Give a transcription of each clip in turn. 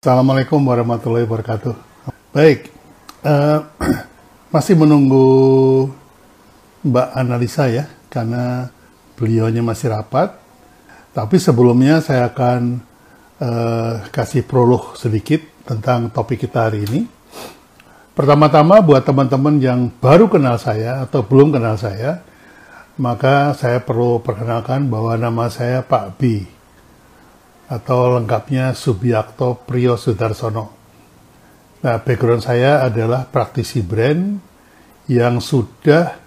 Assalamualaikum warahmatullahi wabarakatuh. Baik, uh, masih menunggu Mbak analisa ya, karena beliaunya masih rapat. Tapi sebelumnya saya akan uh, kasih prolog sedikit tentang topik kita hari ini. Pertama-tama buat teman-teman yang baru kenal saya atau belum kenal saya, maka saya perlu perkenalkan bahwa nama saya Pak B atau lengkapnya Subiakto Priyo Sudarsono. Nah, background saya adalah praktisi brand yang sudah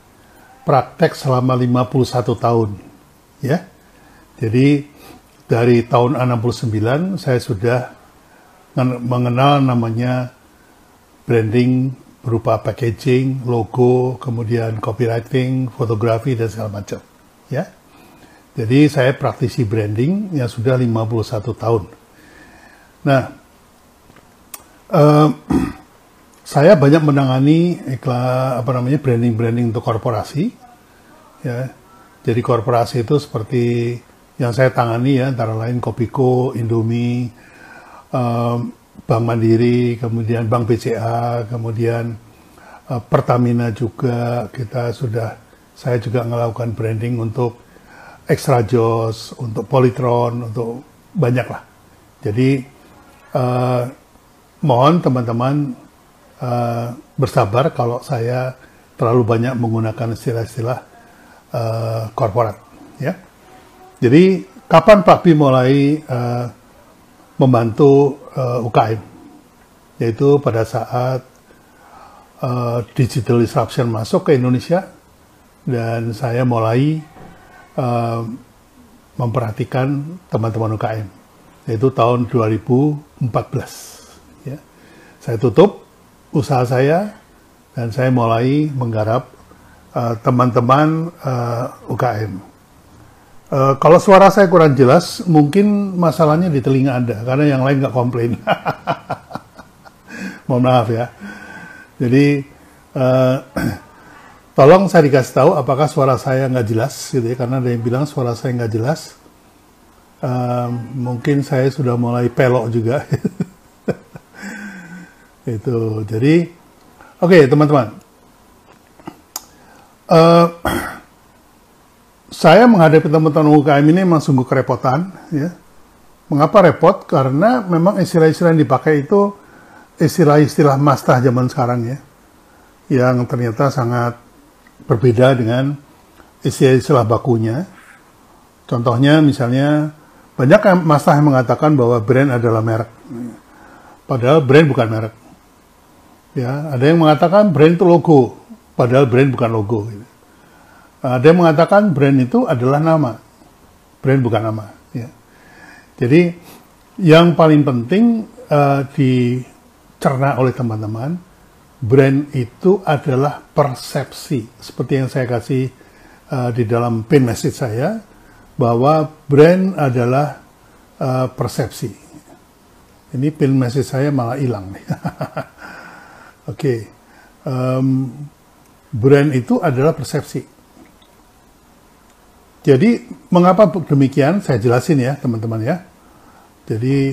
praktek selama 51 tahun. Ya. Jadi dari tahun 69 saya sudah mengenal namanya branding berupa packaging, logo, kemudian copywriting, fotografi dan segala macam. Ya. Jadi saya praktisi branding yang sudah 51 tahun. Nah, uh, saya banyak menangani iklan apa namanya branding-branding untuk korporasi. Ya, jadi korporasi itu seperti yang saya tangani ya antara lain Kopiko, Indomie, um, Bank Mandiri, kemudian Bank BCA, kemudian uh, Pertamina juga kita sudah saya juga melakukan branding untuk extra jos, untuk polytron, untuk banyak lah. Jadi uh, mohon teman-teman uh, bersabar kalau saya terlalu banyak menggunakan istilah-istilah uh, korporat, ya. Jadi kapan Pak Bi mulai uh, membantu uh, UKM, yaitu pada saat uh, digital disruption masuk ke Indonesia dan saya mulai uh, memperhatikan teman-teman UKM, yaitu tahun 2014. Ya. Saya tutup usaha saya dan saya mulai menggarap eh, teman-teman uh, uh, UKM. Uh, kalau suara saya kurang jelas, mungkin masalahnya di telinga Anda, karena yang lain nggak komplain. Mohon maaf ya. Jadi, uh, Tolong saya dikasih tahu apakah suara saya nggak jelas gitu ya, karena ada yang bilang suara saya nggak jelas. Uh, mungkin saya sudah mulai pelok juga. itu jadi oke okay, teman-teman. Uh, saya menghadapi teman-teman UKM ini memang sungguh kerepotan ya. Mengapa repot? Karena memang istilah-istilah yang dipakai itu istilah-istilah mastah zaman sekarang ya. Yang ternyata sangat berbeda dengan istilah-istilah bakunya. Contohnya misalnya banyak masa yang mengatakan bahwa brand adalah merek. Padahal brand bukan merek. Ya, ada yang mengatakan brand itu logo, padahal brand bukan logo. Ada yang mengatakan brand itu adalah nama, brand bukan nama. Ya. Jadi yang paling penting uh, dicerna oleh teman-teman brand itu adalah persepsi. Seperti yang saya kasih uh, di dalam pin message saya, bahwa brand adalah uh, persepsi. Ini pin message saya malah hilang nih. Oke, okay. um, brand itu adalah persepsi. Jadi mengapa demikian? Saya jelasin ya teman-teman ya. Jadi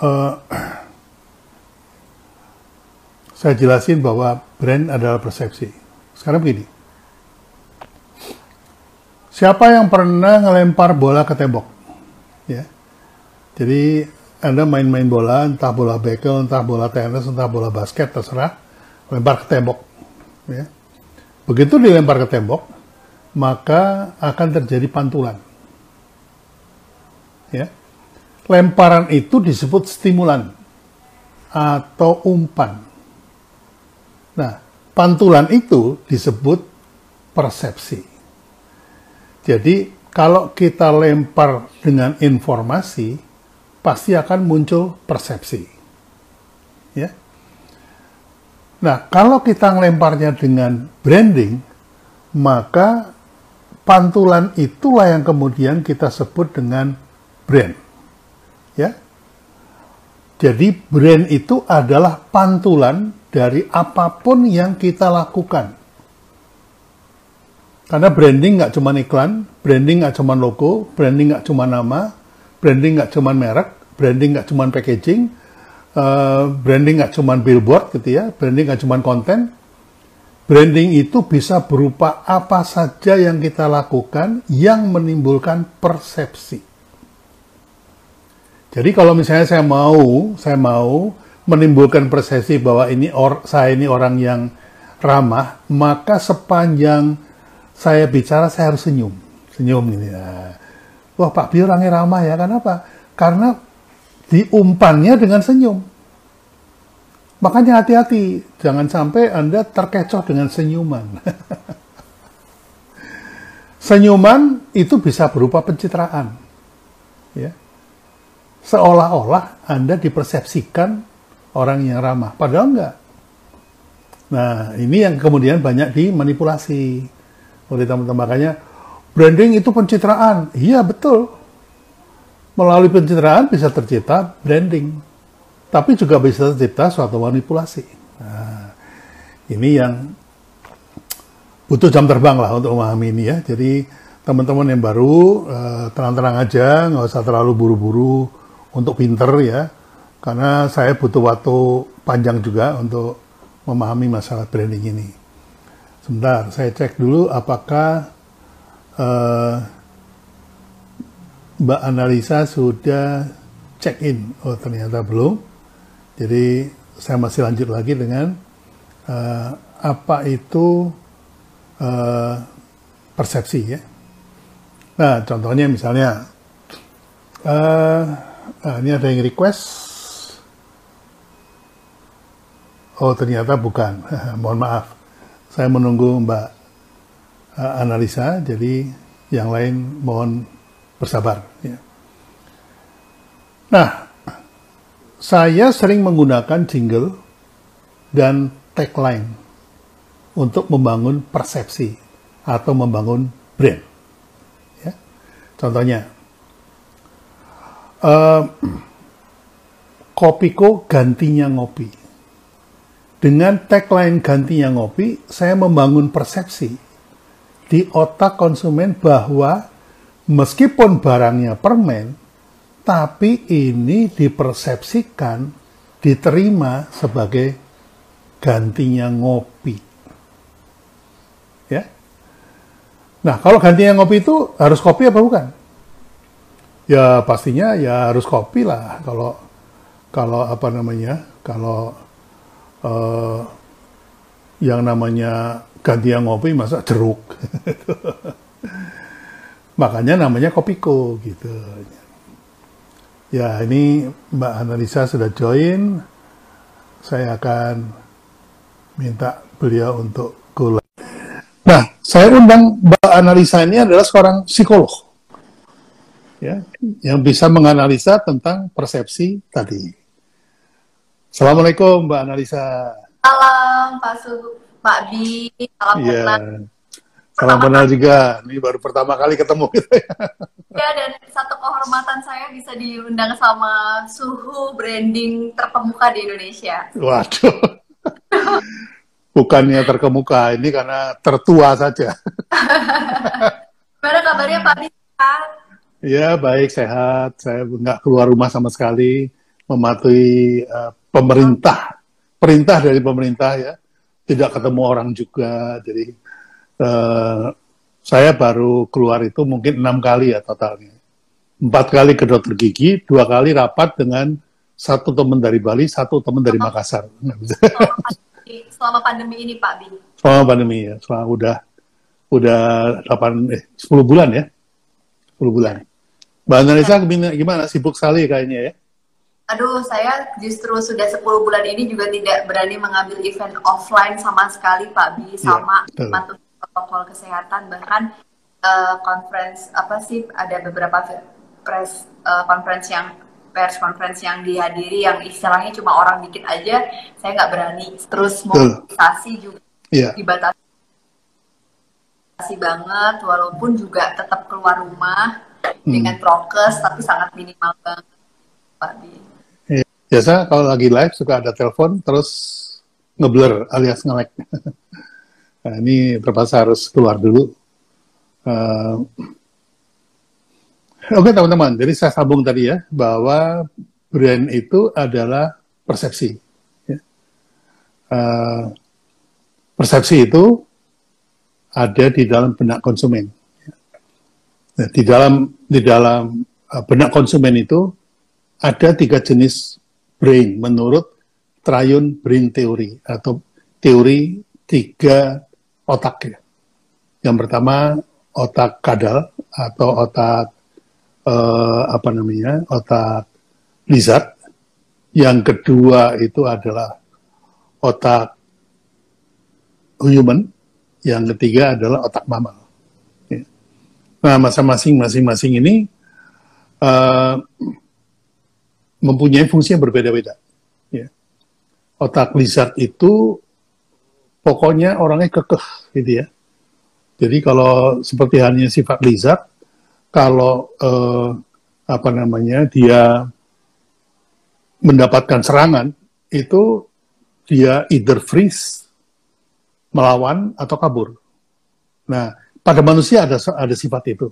uh, saya jelasin bahwa brand adalah persepsi. Sekarang begini. Siapa yang pernah ngelempar bola ke tembok? Ya. Jadi Anda main-main bola, entah bola bekel, entah bola tenis, entah bola basket, terserah, lempar ke tembok. Ya. Begitu dilempar ke tembok, maka akan terjadi pantulan. Ya. Lemparan itu disebut stimulan atau umpan. Nah, pantulan itu disebut persepsi. Jadi, kalau kita lempar dengan informasi, pasti akan muncul persepsi. Ya. Nah, kalau kita ngelemparnya dengan branding, maka pantulan itulah yang kemudian kita sebut dengan brand. Ya. Jadi brand itu adalah pantulan dari apa pun yang kita lakukan. Karena branding nggak cuma iklan, branding nggak cuma logo, branding nggak cuma nama, branding nggak cuma merek, branding nggak cuma packaging, uh, branding nggak cuma billboard gitu ya, branding nggak cuma konten, branding itu bisa berupa apa saja yang kita lakukan yang menimbulkan persepsi. Jadi kalau misalnya saya mau, saya mau menimbulkan persepsi bahwa ini or, saya ini orang yang ramah, maka sepanjang saya bicara saya harus senyum, senyum ini. Nah, wah Pak Bi orangnya ramah ya, kenapa? Karena diumpannya dengan senyum. Makanya hati-hati, jangan sampai Anda terkecoh dengan senyuman. senyuman itu bisa berupa pencitraan. Ya seolah-olah Anda dipersepsikan orang yang ramah. Padahal enggak. Nah, ini yang kemudian banyak dimanipulasi oleh teman-teman. Makanya, branding itu pencitraan. Iya, betul. Melalui pencitraan bisa tercipta branding. Tapi juga bisa tercipta suatu manipulasi. Nah, ini yang butuh jam terbang lah untuk memahami ini ya. Jadi, teman-teman yang baru, uh, tenang-tenang aja, nggak usah terlalu buru-buru untuk pinter ya, karena saya butuh waktu panjang juga untuk memahami masalah branding ini. Sebentar, saya cek dulu apakah uh, Mbak Analisa sudah check in. Oh ternyata belum. Jadi saya masih lanjut lagi dengan uh, apa itu uh, persepsi ya. Nah contohnya misalnya uh, ini ada yang request. Oh, ternyata bukan. Mohon maaf. Saya menunggu Mbak uh, analisa, jadi yang lain mohon bersabar. Ya. Nah, saya sering menggunakan jingle dan tagline untuk membangun persepsi atau membangun brand. Ya. Contohnya, uh, Kopiko gantinya ngopi. Dengan tagline gantinya ngopi, saya membangun persepsi di otak konsumen bahwa meskipun barangnya permen, tapi ini dipersepsikan, diterima sebagai gantinya ngopi. Ya. Nah, kalau gantinya ngopi itu harus kopi apa bukan? Ya pastinya ya harus kopi lah kalau kalau apa namanya kalau uh, yang namanya gantian ngopi masa jeruk. Makanya namanya kopiko gitu. Ya ini Mbak Analisa sudah join. Saya akan minta beliau untuk go Nah, saya undang Mbak Analisa ini adalah seorang psikolog ya yang bisa menganalisa tentang persepsi tadi. Assalamualaikum Mbak Analisa. Salam Pak Su, Pak Bi, salam ya. kenal. Salam kenal juga. Ini baru pertama kali ketemu gitu ya. Ya dan satu kehormatan saya bisa diundang sama suhu branding terkemuka di Indonesia. Waduh. Bukannya terkemuka, ini karena tertua saja. Gimana kabarnya Pak Bi? Ya baik sehat. Saya nggak keluar rumah sama sekali, mematuhi uh, pemerintah, perintah dari pemerintah ya. Tidak ketemu orang juga. Jadi uh, saya baru keluar itu mungkin enam kali ya totalnya. Empat kali ke dokter gigi, dua kali rapat dengan satu teman dari Bali, satu teman dari Makassar. Selama pandemi ini Pak Bi? Selama pandemi ya, selama udah udah 8 eh 10 bulan ya. 10 bulan. Mbak Analisa gimana? Sibuk sekali kayaknya ya? Aduh, saya justru sudah 10 bulan ini juga tidak berani mengambil event offline sama sekali, Pak Bi, iya, sama patuh protokol kesehatan. Bahkan uh, conference, apa sih, ada beberapa press uh, conference yang pers conference yang dihadiri yang istilahnya cuma orang dikit aja, saya nggak berani. Terus mobilisasi juga ya. dibatasi banget, walaupun juga tetap keluar rumah hmm. dengan prokes tapi sangat minimal banget Pak Bi. Biasa kalau lagi live suka ada telepon terus ngeblur alias nge nah, ini terpaksa harus keluar dulu. Uh, Oke teman-teman, jadi saya sambung tadi ya bahwa brand itu adalah persepsi. Uh, persepsi itu ada di dalam benak konsumen. Nah, di dalam di dalam uh, benak konsumen itu ada tiga jenis brain menurut Triune Brain Theory atau teori tiga otak ya. Yang pertama otak kadal atau otak uh, apa namanya otak lizard. Yang kedua itu adalah otak human. Yang ketiga adalah otak mamal. Ya. Nah, masing-masing masing-masing ini uh, mempunyai fungsi yang berbeda-beda. Ya. Otak lizard itu pokoknya orangnya kekeh, gitu ya. Jadi kalau seperti halnya sifat lizard, kalau eh, apa namanya dia mendapatkan serangan itu dia either freeze melawan atau kabur. Nah, pada manusia ada ada sifat itu.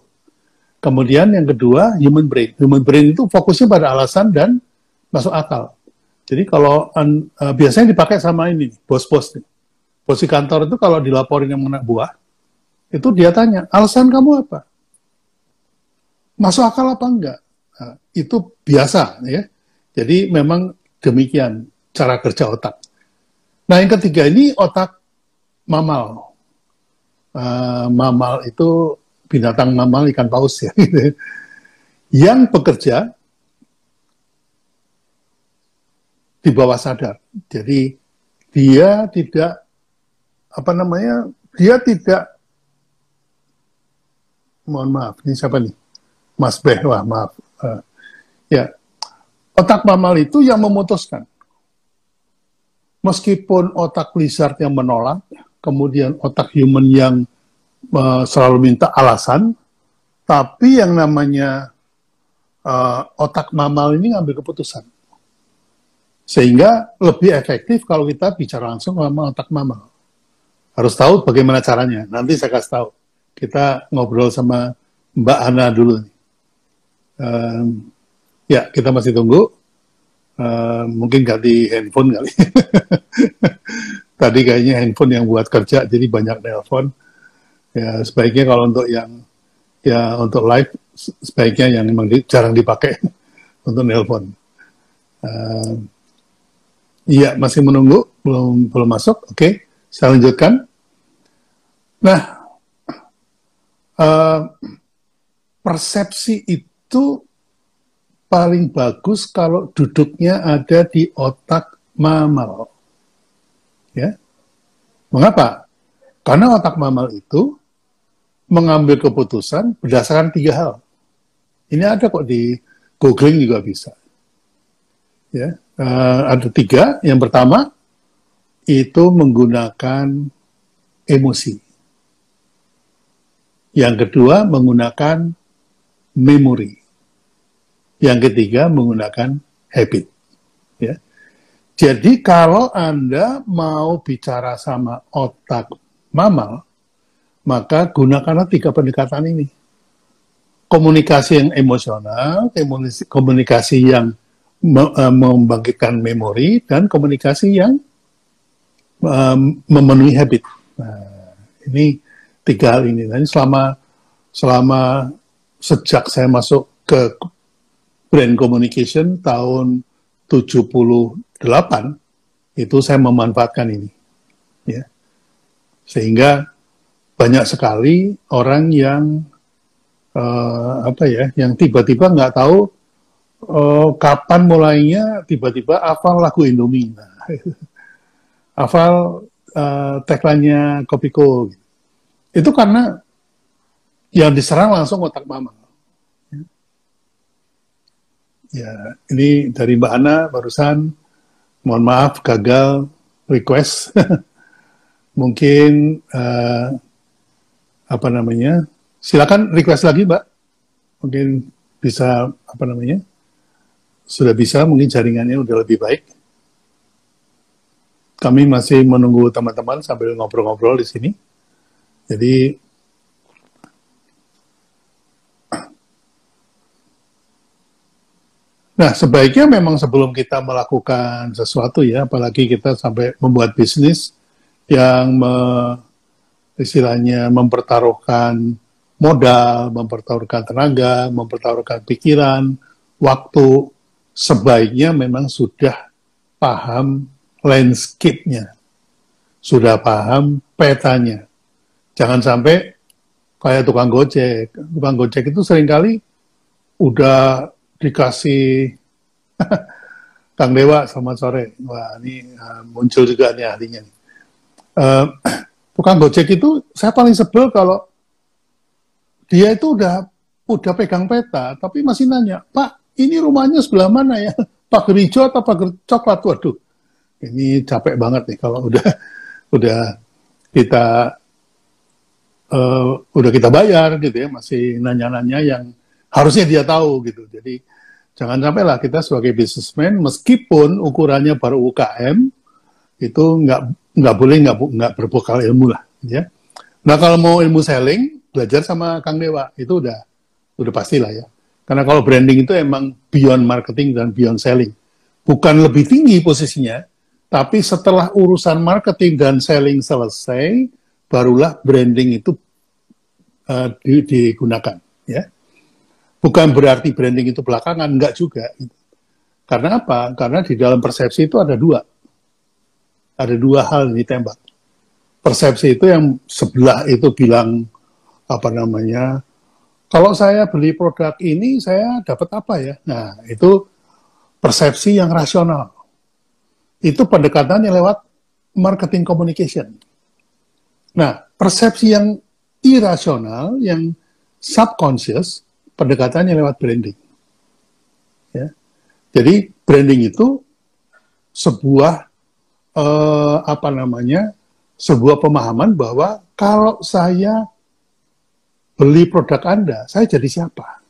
Kemudian yang kedua human brain. Human brain itu fokusnya pada alasan dan masuk akal. Jadi kalau uh, biasanya dipakai sama ini bos-bos Bos di kantor itu kalau dilaporin yang anak buah, itu dia tanya, alasan kamu apa? masuk akal apa enggak? Nah, itu biasa ya. Jadi memang demikian cara kerja otak. Nah yang ketiga ini otak mamal. Uh, mamal itu binatang mamal ikan paus ya. yang bekerja di bawah sadar. Jadi dia tidak apa namanya? Dia tidak mohon maaf, ini siapa nih? Mas Beh, wah maaf. Uh, ya, otak mamal itu yang memutuskan. Meskipun otak lizard yang menolak, kemudian otak human yang uh, selalu minta alasan, tapi yang namanya uh, otak mamal ini ngambil keputusan. Sehingga lebih efektif kalau kita bicara langsung sama otak mamal. Harus tahu bagaimana caranya. Nanti saya kasih tahu. Kita ngobrol sama Mbak Ana dulu. Um, ya, kita masih tunggu. Uh, mungkin ganti handphone kali. Tadi kayaknya handphone yang buat kerja, jadi banyak telepon. Ya, sebaiknya kalau untuk yang ya untuk live, sebaiknya yang memang di, jarang dipakai untuk nelpon. Uh, iya, masih menunggu, belum belum masuk. Oke, okay, saya lanjutkan. Nah, uh, persepsi itu itu paling bagus kalau duduknya ada di otak mamal. Ya. Mengapa? Karena otak mamal itu mengambil keputusan berdasarkan tiga hal. Ini ada kok di googling juga bisa. Ya, uh, ada tiga. Yang pertama itu menggunakan emosi. Yang kedua menggunakan memori. Yang ketiga menggunakan habit. Ya. Jadi kalau Anda mau bicara sama otak mamal, maka gunakanlah tiga pendekatan ini. Komunikasi yang emosional, komunikasi yang eh, membangkitkan memori, dan komunikasi yang um, memenuhi habit. Nah, ini tiga hal ini. Dan selama selama sejak saya masuk ke brand communication tahun 78 itu saya memanfaatkan ini ya sehingga banyak sekali orang yang uh, apa ya yang tiba-tiba nggak tahu uh, kapan mulainya tiba-tiba hafal lagu Indomie hafal uh, tagline-nya Kopiko itu karena yang diserang langsung otak mama Ya, ini dari Mbak Ana barusan. Mohon maaf gagal request. Mungkin uh, apa namanya? Silakan request lagi, Mbak. Mungkin bisa apa namanya? Sudah bisa, mungkin jaringannya udah lebih baik. Kami masih menunggu teman-teman sambil ngobrol-ngobrol di sini. Jadi Nah, sebaiknya memang sebelum kita melakukan sesuatu ya, apalagi kita sampai membuat bisnis yang istilahnya mempertaruhkan modal, mempertaruhkan tenaga, mempertaruhkan pikiran, waktu, sebaiknya memang sudah paham landscape-nya, sudah paham petanya. Jangan sampai kayak tukang gojek. Tukang gojek itu sering kali udah dikasih Kang Dewa selamat sore. Wah ini uh, muncul juga nih ahlinya. Uh, tukang gojek itu saya paling sebel kalau dia itu udah udah pegang peta, tapi masih nanya, Pak, ini rumahnya sebelah mana ya? Pagar hijau atau pagar coklat? Waduh, ini capek banget nih kalau udah udah kita uh, udah kita bayar gitu ya, masih nanya-nanya yang harusnya dia tahu gitu. Jadi jangan sampai lah kita sebagai businessman meskipun ukurannya baru UKM itu nggak nggak boleh nggak nggak berbekal ilmu lah ya. Nah kalau mau ilmu selling belajar sama Kang Dewa itu udah udah pasti lah ya. Karena kalau branding itu emang beyond marketing dan beyond selling. Bukan lebih tinggi posisinya, tapi setelah urusan marketing dan selling selesai, barulah branding itu uh, digunakan. Ya. Bukan berarti branding itu belakangan, enggak juga. Karena apa? Karena di dalam persepsi itu ada dua. Ada dua hal yang ditembak. Persepsi itu yang sebelah itu bilang, apa namanya, kalau saya beli produk ini, saya dapat apa ya? Nah, itu persepsi yang rasional. Itu pendekatannya lewat marketing communication. Nah, persepsi yang irasional, yang subconscious, pendekatannya lewat branding. Ya. Jadi branding itu sebuah eh, apa namanya sebuah pemahaman bahwa kalau saya beli produk Anda, saya jadi siapa?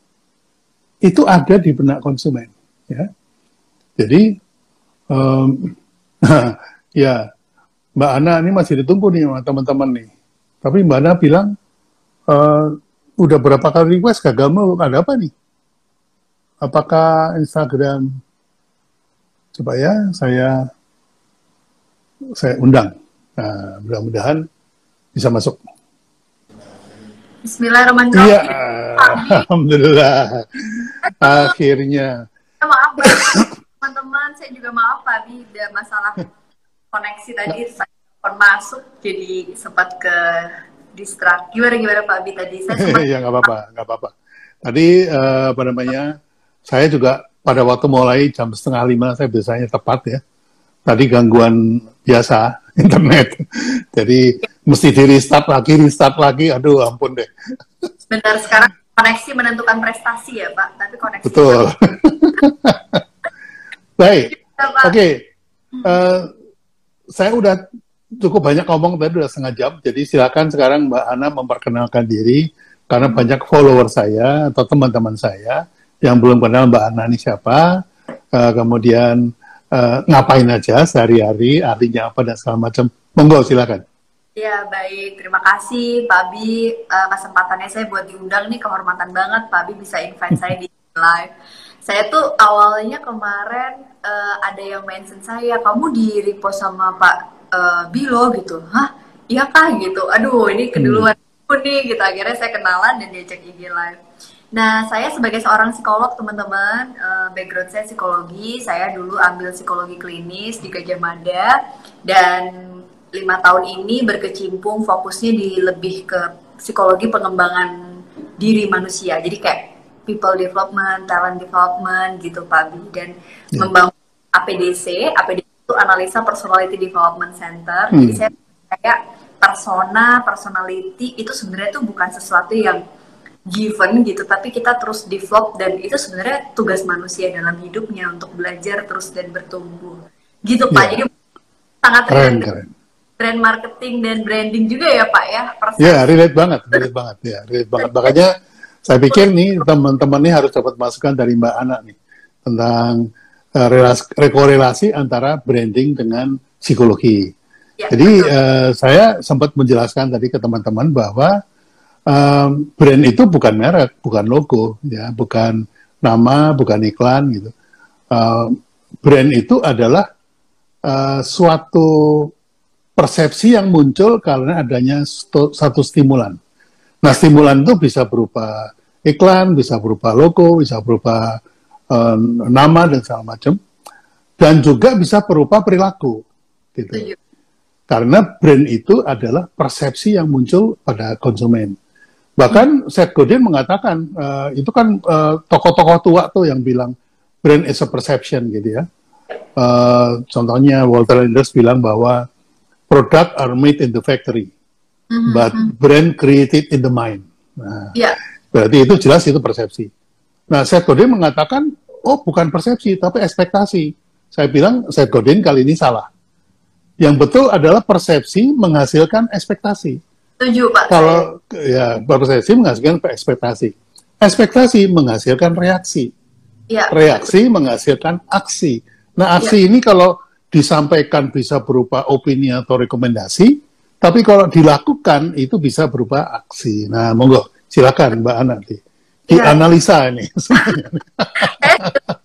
Itu ada di benak konsumen. Ya. Jadi um, ya Mbak Ana ini masih ditunggu nih sama teman-teman nih. Tapi Mbak Ana bilang uh, udah berapa kali request gagal mau ada apa nih? Apakah Instagram coba ya saya saya undang. Nah, mudah-mudahan bisa masuk. Bismillahirrahmanirrahim. Iya, alhamdulillah. Akhirnya. Maaf teman-teman, saya juga maaf tadi ada masalah koneksi tadi saya masuk jadi sempat ke distrak. Gimana gimana Pak Abi tadi? Saya sempat... ya nggak apa-apa, nggak apa-apa. Tadi uh, apa namanya? Saya juga pada waktu mulai jam setengah lima saya biasanya tepat ya. Tadi gangguan biasa internet, jadi mesti di restart lagi, restart lagi. Aduh, ampun deh. Benar sekarang koneksi menentukan prestasi ya Pak, tapi koneksi. Betul. Baik. Ya, Oke. Okay. Uh, eh, saya udah cukup banyak ngomong tadi udah setengah jam, jadi silakan sekarang Mbak Ana memperkenalkan diri karena banyak follower saya atau teman-teman saya yang belum kenal Mbak Ana ini siapa, uh, kemudian uh, ngapain aja sehari-hari, artinya apa dan segala macam. Monggo silakan. Ya baik, terima kasih Pak Bi uh, kesempatannya saya buat diundang nih kehormatan banget. Pak Bi bisa invite saya di live. Saya tuh awalnya kemarin uh, ada yang mention saya, kamu di repost sama Pak uh, Bilo gitu. Hah? Iya kah? gitu. Aduh ini keduluan hmm. nih gitu. Akhirnya saya kenalan dan diajak IG live nah saya sebagai seorang psikolog teman-teman uh, background saya psikologi saya dulu ambil psikologi klinis di Gajah Mada dan lima tahun ini berkecimpung fokusnya di lebih ke psikologi pengembangan diri manusia jadi kayak people development, talent development gitu Pak Bi dan yeah. membangun APDC, APDC itu analisa personality development center. Hmm. Jadi saya kayak persona, personality itu sebenarnya itu bukan sesuatu yang given gitu, tapi kita terus develop dan itu sebenarnya tugas manusia dalam hidupnya untuk belajar terus dan bertumbuh. Gitu Pak. Yeah. Jadi sangat keren, keren. Brand marketing dan branding juga ya Pak ya. Iya, yeah, relate banget, relate banget ya, relate banget. Makanya saya pikir nih teman-teman ini harus dapat masukan dari Mbak Ana nih tentang uh, relasi, rekorelasi antara branding dengan psikologi. Ya, Jadi uh, saya sempat menjelaskan tadi ke teman-teman bahwa um, brand itu bukan merek, bukan logo, ya, bukan nama, bukan iklan gitu. uh, brand itu adalah uh, suatu persepsi yang muncul karena adanya stu, satu stimulan. Nah, stimulan itu bisa berupa iklan, bisa berupa logo, bisa berupa uh, nama dan segala macam, dan juga bisa berupa perilaku, gitu. Karena brand itu adalah persepsi yang muncul pada konsumen. Bahkan Seth Godin mengatakan uh, itu kan uh, tokoh-tokoh tua tuh yang bilang brand is a perception gitu ya. Uh, contohnya Walter Landers bilang bahwa product are made in the factory, mm-hmm. but brand created in the mind. Nah, yeah. berarti itu jelas itu persepsi. Nah, Seth Godin mengatakan oh bukan persepsi tapi ekspektasi. Saya bilang Seth Godin kali ini salah. Yang betul adalah persepsi menghasilkan ekspektasi. Setuju, Pak. Kalau saya. ya persepsi menghasilkan ekspektasi. Ekspektasi menghasilkan reaksi. Ya. Reaksi menghasilkan aksi. Nah, aksi ya. ini kalau disampaikan bisa berupa opini atau rekomendasi, tapi kalau dilakukan itu bisa berupa aksi. Nah, monggo silakan Mbak Ana nanti ya. dianalisa ini.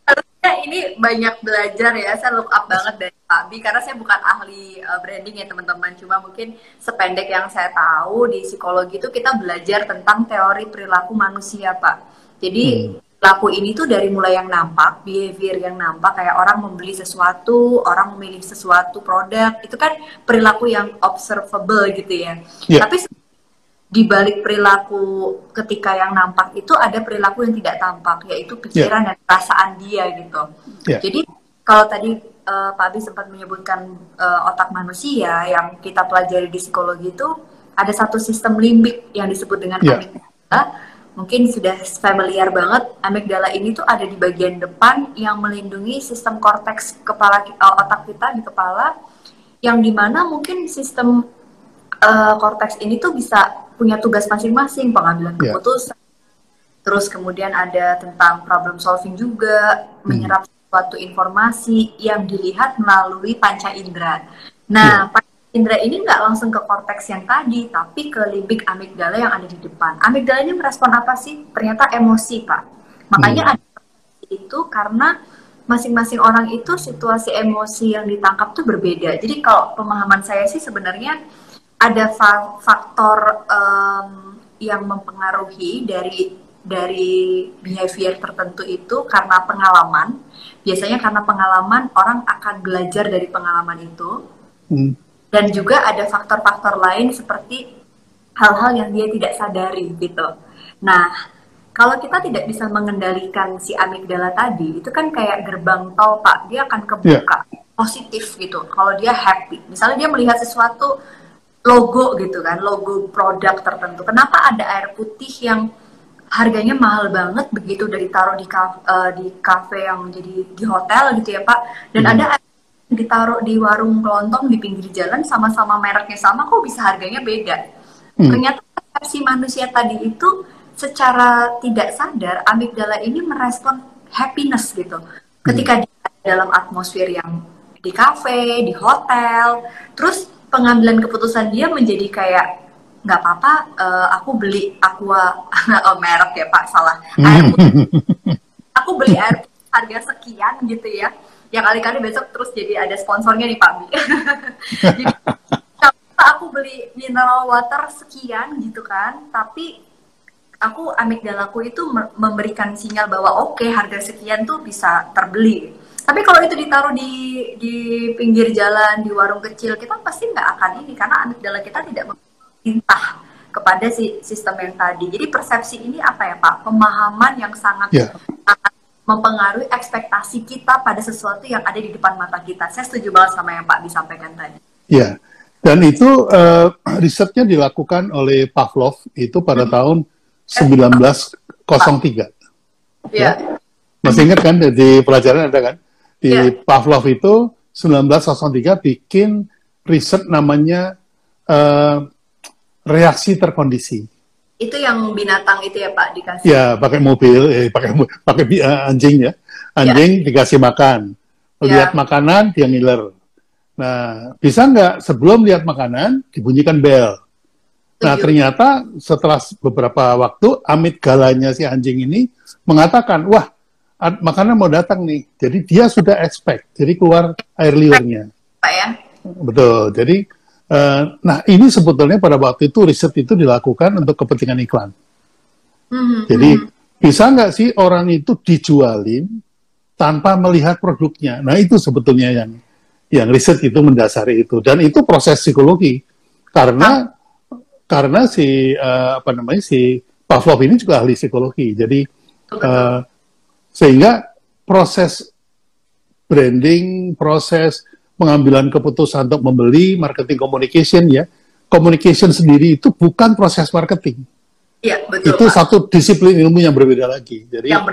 ini banyak belajar ya. Saya look up banget dari Pak Bi karena saya bukan ahli uh, branding ya teman-teman. Cuma mungkin sependek yang saya tahu di psikologi itu kita belajar tentang teori perilaku manusia, Pak. Jadi hmm. perilaku ini tuh dari mulai yang nampak, behavior yang nampak kayak orang membeli sesuatu, orang memilih sesuatu produk, itu kan perilaku yang observable gitu ya. Yeah. Tapi di balik perilaku ketika yang nampak itu ada perilaku yang tidak tampak yaitu pikiran yeah. dan perasaan dia gitu. Yeah. Jadi kalau tadi uh, Pak Abi sempat menyebutkan uh, otak manusia yang kita pelajari di psikologi itu ada satu sistem limbik yang disebut dengan yeah. amigdala. Mungkin sudah familiar banget amigdala ini tuh ada di bagian depan yang melindungi sistem korteks kepala uh, otak kita di kepala yang di mana mungkin sistem uh, korteks ini tuh bisa punya tugas masing-masing pengambilan yeah. keputusan terus kemudian ada tentang problem solving juga hmm. menyerap suatu informasi yang dilihat melalui panca indera nah yeah. panca indera ini nggak langsung ke korteks yang tadi tapi ke limbik amigdala yang ada di depan amigdala ini merespon apa sih ternyata emosi pak makanya hmm. ada itu karena masing-masing orang itu situasi emosi yang ditangkap tuh berbeda jadi kalau pemahaman saya sih sebenarnya ada faktor um, yang mempengaruhi dari dari behavior tertentu itu karena pengalaman. Biasanya karena pengalaman orang akan belajar dari pengalaman itu. Hmm. Dan juga ada faktor-faktor lain seperti hal-hal yang dia tidak sadari gitu. Nah, kalau kita tidak bisa mengendalikan si amigdala tadi, itu kan kayak gerbang tol, Pak. Dia akan kebuka yeah. positif gitu. Kalau dia happy. Misalnya dia melihat sesuatu logo gitu kan, logo produk tertentu. Kenapa ada air putih yang harganya mahal banget begitu dari taruh di kafe, uh, di kafe yang jadi di hotel gitu ya Pak, dan hmm. ada air ditaruh di warung kelontong di pinggir jalan sama-sama mereknya sama kok bisa harganya beda. Hmm. Ternyata versi manusia tadi itu secara tidak sadar amigdala ini merespon happiness gitu. Ketika hmm. dia dalam atmosfer yang di kafe, di hotel, terus pengambilan keputusan dia menjadi kayak nggak apa-apa uh, aku beli aqua oh, merek ya pak salah. Air putih. Aku beli air putih harga sekian gitu ya. Ya kali-kali besok terus jadi ada sponsornya nih pak Bi. Jadi aku beli mineral water sekian gitu kan. Tapi aku amigdalaku itu memberikan sinyal bahwa oke okay, harga sekian tuh bisa terbeli tapi kalau itu ditaruh di di pinggir jalan, di warung kecil, kita pasti nggak akan ini karena amigdala kita tidak memerintah kepada si sistem yang tadi. Jadi persepsi ini apa ya Pak? Pemahaman yang sangat, yeah. mempengaruhi ekspektasi kita pada sesuatu yang ada di depan mata kita. Saya setuju banget sama yang Pak disampaikan tadi. Iya. Dan itu uh, risetnya dilakukan oleh Pavlov itu pada hmm. tahun 1903. Iya. Ya. Masih ingat kan di pelajaran ada kan? Di yeah. Pavlov itu 1903 bikin riset namanya uh, reaksi terkondisi. Itu yang binatang itu ya Pak dikasih? Ya pakai mobil, eh, pakai pakai uh, anjing ya, anjing yeah. dikasih makan, lihat yeah. makanan dia ngiler. Nah bisa nggak sebelum lihat makanan dibunyikan bel. Nah ternyata setelah beberapa waktu amit galanya si anjing ini mengatakan, wah makanan mau datang nih. Jadi dia sudah expect, jadi keluar air liurnya. Pak ya? Betul. Jadi, uh, nah ini sebetulnya pada waktu itu riset itu dilakukan untuk kepentingan iklan. Mm-hmm. Jadi bisa nggak sih orang itu dijualin tanpa melihat produknya? Nah itu sebetulnya yang yang riset itu mendasari itu dan itu proses psikologi karena ah. karena si uh, apa namanya si Pavlov ini juga ahli psikologi. Jadi uh, sehingga proses branding, proses pengambilan keputusan untuk membeli, marketing communication ya, communication sendiri itu bukan proses marketing. Iya, betul. Itu Pak. satu disiplin ilmu yang berbeda lagi. Jadi yang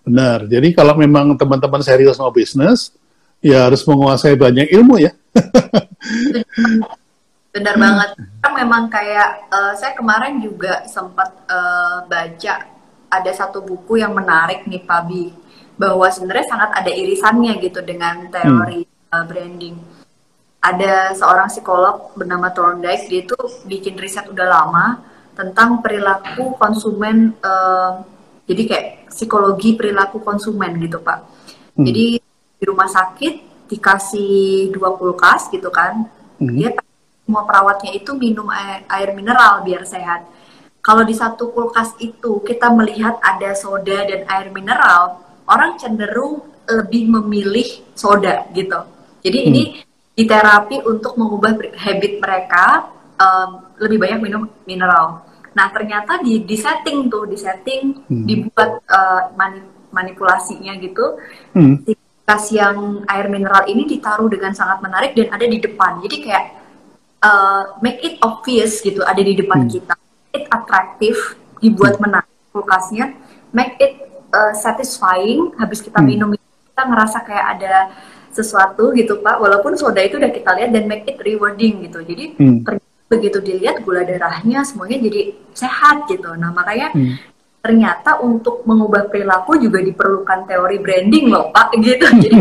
benar. Jadi kalau memang teman-teman serius mau bisnis, ya harus menguasai banyak ilmu ya. Benar banget. Kan memang kayak uh, saya kemarin juga sempat uh, baca ada satu buku yang menarik nih Pak Bi bahwa sebenarnya sangat ada irisannya gitu dengan teori hmm. uh, branding. Ada seorang psikolog bernama Thorndike dia itu bikin riset udah lama tentang perilaku konsumen uh, jadi kayak psikologi perilaku konsumen gitu Pak. Hmm. Jadi di rumah sakit dikasih dua kulkas gitu kan. Hmm. Dia semua perawatnya itu minum air, air mineral biar sehat kalau di satu kulkas itu kita melihat ada soda dan air mineral, orang cenderung lebih memilih soda gitu. Jadi hmm. ini di terapi untuk mengubah habit mereka um, lebih banyak minum mineral. Nah ternyata di di setting tuh, di setting hmm. dibuat uh, mani, manipulasinya gitu. Hmm. Kulkas yang air mineral ini ditaruh dengan sangat menarik dan ada di depan. Jadi kayak uh, make it obvious gitu, ada di depan hmm. kita it atraktif, dibuat hmm. menarik kulkasnya, make it uh, satisfying. Habis kita hmm. minum kita ngerasa kayak ada sesuatu gitu pak. Walaupun soda itu udah kita lihat dan make it rewarding gitu. Jadi hmm. begitu dilihat gula darahnya semuanya jadi sehat gitu. Nah makanya hmm. ternyata untuk mengubah perilaku juga diperlukan teori branding loh pak gitu. Jadi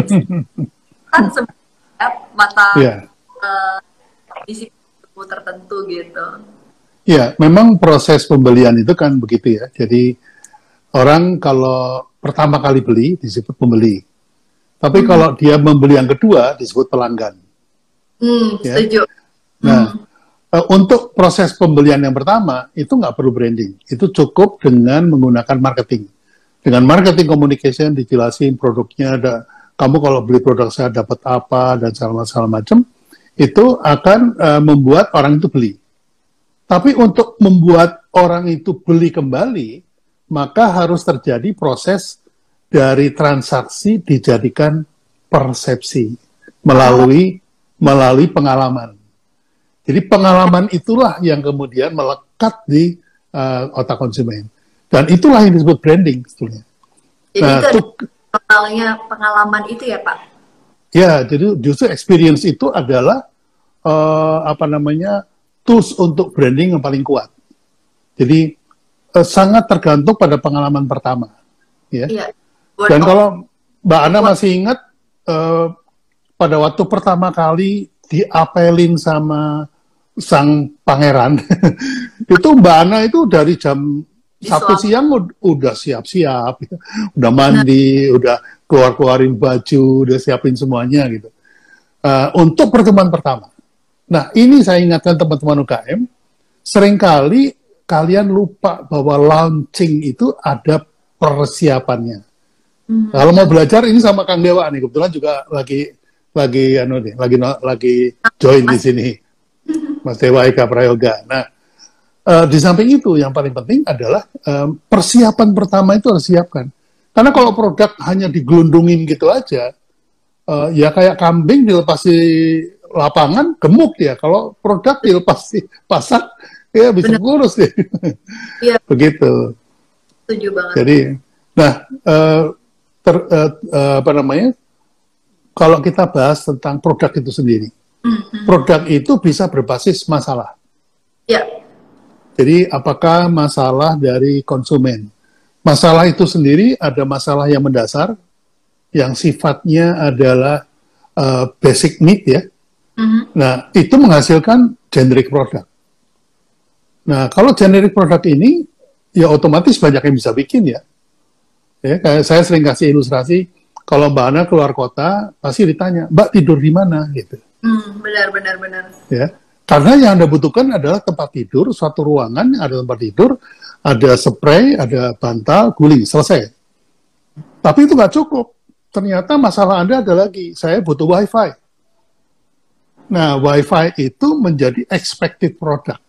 kan sebenarnya mata yeah. uh, disiplin tertentu gitu. Ya, memang proses pembelian itu kan begitu ya. Jadi orang kalau pertama kali beli disebut pembeli. Tapi hmm. kalau dia membeli yang kedua disebut pelanggan. Hmm, ya. setuju. Nah, hmm. untuk proses pembelian yang pertama itu nggak perlu branding. Itu cukup dengan menggunakan marketing. Dengan marketing communication dijelasin produknya ada kamu kalau beli produk saya dapat apa dan segala macam itu akan uh, membuat orang itu beli. Tapi untuk membuat orang itu beli kembali, maka harus terjadi proses dari transaksi dijadikan persepsi melalui melalui pengalaman. Jadi pengalaman itulah yang kemudian melekat di uh, otak konsumen. Dan itulah yang disebut branding sebetulnya. Jadi nah, itu pengalaman, pengalaman itu ya Pak? Ya, jadi justru experience itu adalah uh, apa namanya tools untuk branding yang paling kuat. Jadi eh, sangat tergantung pada pengalaman pertama, ya. Iya. Dan kalau Mbak Ana masih ingat eh, pada waktu pertama kali diapelin sama sang pangeran, itu Mbak Ana itu dari jam satu siang udah siap-siap, udah mandi, nah. udah keluar-keluarin baju, udah siapin semuanya gitu. Uh, untuk pertemuan pertama. Nah, ini saya ingatkan teman-teman UKM, sering kali kalian lupa bahwa launching itu ada persiapannya. Hmm. Kalau mau belajar ini sama Kang Dewa nih, kebetulan juga lagi lagi anu nih, lagi lagi join di sini. Mas Dewa Eka Prayoga. Nah, uh, di samping itu yang paling penting adalah um, persiapan pertama itu harus siapkan. Karena kalau produk hanya digelundungin gitu aja, uh, ya kayak kambing dilepas di lapangan gemuk dia. Kalau produk dilepas di pasar ya bisa Benar. kurus deh. Iya. Begitu. Setuju banget. Jadi, nah uh, ter, uh, uh, apa namanya? Kalau kita bahas tentang produk itu sendiri, mm-hmm. produk itu bisa berbasis masalah. Ya. Jadi, apakah masalah dari konsumen? Masalah itu sendiri ada masalah yang mendasar, yang sifatnya adalah uh, basic need ya, Mm-hmm. Nah, itu menghasilkan generic product. Nah, kalau generic product ini, ya otomatis banyak yang bisa bikin ya. Ya, kayak saya sering kasih ilustrasi, kalau Mbak Ana keluar kota, pasti ditanya, Mbak tidur di mana? gitu. Hmm, benar, benar, benar. Ya, karena yang Anda butuhkan adalah tempat tidur, suatu ruangan, ada tempat tidur, ada spray, ada bantal, guling, selesai. Tapi itu nggak cukup. Ternyata masalah Anda ada lagi, saya butuh WiFi. Nah, WiFi itu menjadi expected product.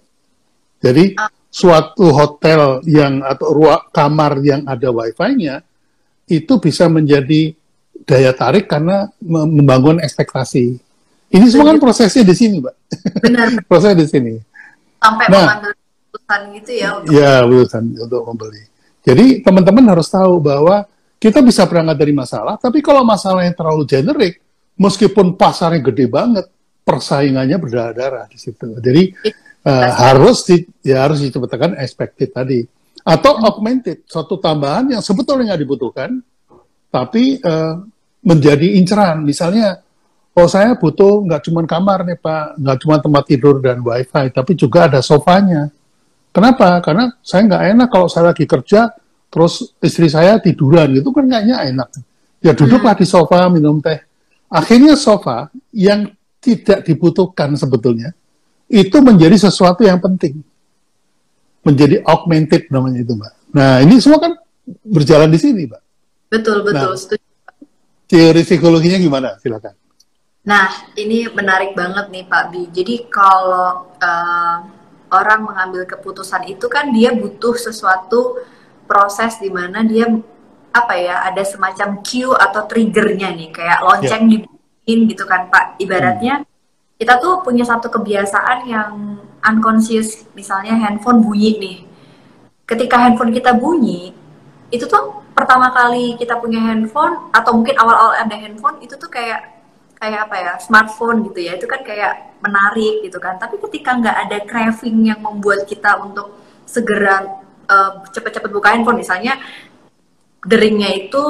Jadi, suatu hotel yang atau ruang kamar yang ada wifi-nya itu bisa menjadi daya tarik karena membangun ekspektasi. Ini semua kan prosesnya di sini, Mbak. Benar. prosesnya di sini. Sampai nah, mengambil keputusan gitu ya untuk Ya, keputusan untuk membeli. Jadi teman-teman harus tahu bahwa kita bisa berangkat dari masalah, tapi kalau masalahnya terlalu generik, meskipun pasarnya gede banget, persaingannya berdarah-darah di situ. Jadi uh, harus di, ya harus ditemukan expected tadi. Atau augmented suatu tambahan yang sebetulnya nggak dibutuhkan tapi uh, menjadi inceran. Misalnya oh saya butuh nggak cuma kamar nih pak nggak cuma tempat tidur dan wifi tapi juga ada sofanya. Kenapa? Karena saya nggak enak kalau saya lagi kerja terus istri saya tiduran. Gitu kan kayaknya enak. Ya duduklah di sofa minum teh. Akhirnya sofa yang tidak dibutuhkan sebetulnya itu menjadi sesuatu yang penting. Menjadi augmented namanya itu, Mbak. Nah, ini semua kan berjalan di sini, Mbak. Betul, betul. Nah, Teori psikologinya gimana? Silakan. Nah, ini menarik banget nih, Pak Bi. Jadi kalau uh, orang mengambil keputusan itu kan dia butuh sesuatu proses di mana dia apa ya ada semacam cue atau triggernya nih kayak lonceng yeah. Dibikin gitu kan Pak. Ibaratnya hmm. kita tuh punya satu kebiasaan yang unconscious misalnya handphone bunyi nih. Ketika handphone kita bunyi itu tuh pertama kali kita punya handphone atau mungkin awal-awal ada handphone itu tuh kayak kayak apa ya smartphone gitu ya. Itu kan kayak menarik gitu kan. Tapi ketika nggak ada craving yang membuat kita untuk segera uh, cepet-cepet buka handphone misalnya deringnya itu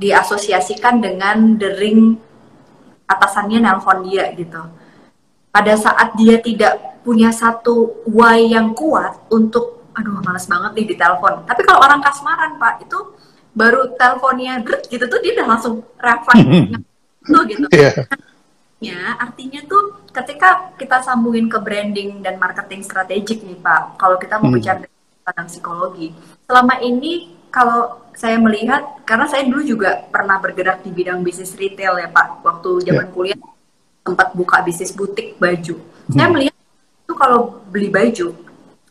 diasosiasikan dengan dering atasannya nelpon dia gitu pada saat dia tidak punya satu why yang kuat untuk aduh males banget nih di telepon. Tapi kalau orang kasmaran Pak itu baru teleponnya gitu tuh dia udah langsung refleks tuh gitu. Yeah. Ya, artinya tuh ketika kita sambungin ke branding dan marketing strategik nih Pak, kalau kita mau hmm. bicara tentang psikologi, selama ini kalau saya melihat karena saya dulu juga pernah bergerak di bidang bisnis retail ya Pak, waktu zaman yeah. kuliah tempat buka bisnis butik baju. Hmm. Saya melihat itu kalau beli baju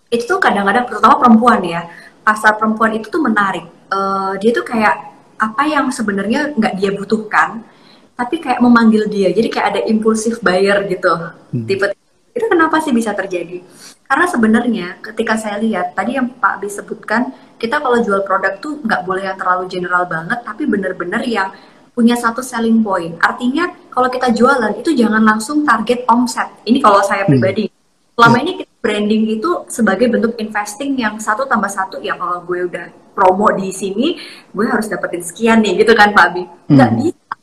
itu tuh kadang-kadang terutama perempuan ya pasar perempuan itu tuh menarik. Uh, dia tuh kayak apa yang sebenarnya nggak dia butuhkan, tapi kayak memanggil dia. Jadi kayak ada impulsif buyer gitu. Hmm. Tipe itu kenapa sih bisa terjadi? Karena sebenarnya ketika saya lihat tadi yang Pak disebutkan, kita kalau jual produk tuh nggak boleh yang terlalu general banget, tapi benar-benar yang punya satu selling point. Artinya kalau kita jualan itu jangan langsung target omset. Ini kalau saya hmm. pribadi. Selama hmm. ini kita branding itu sebagai bentuk investing yang satu tambah satu ya kalau gue udah promo di sini, gue harus dapetin sekian nih gitu kan Pak Abi. Nggak hmm. bisa.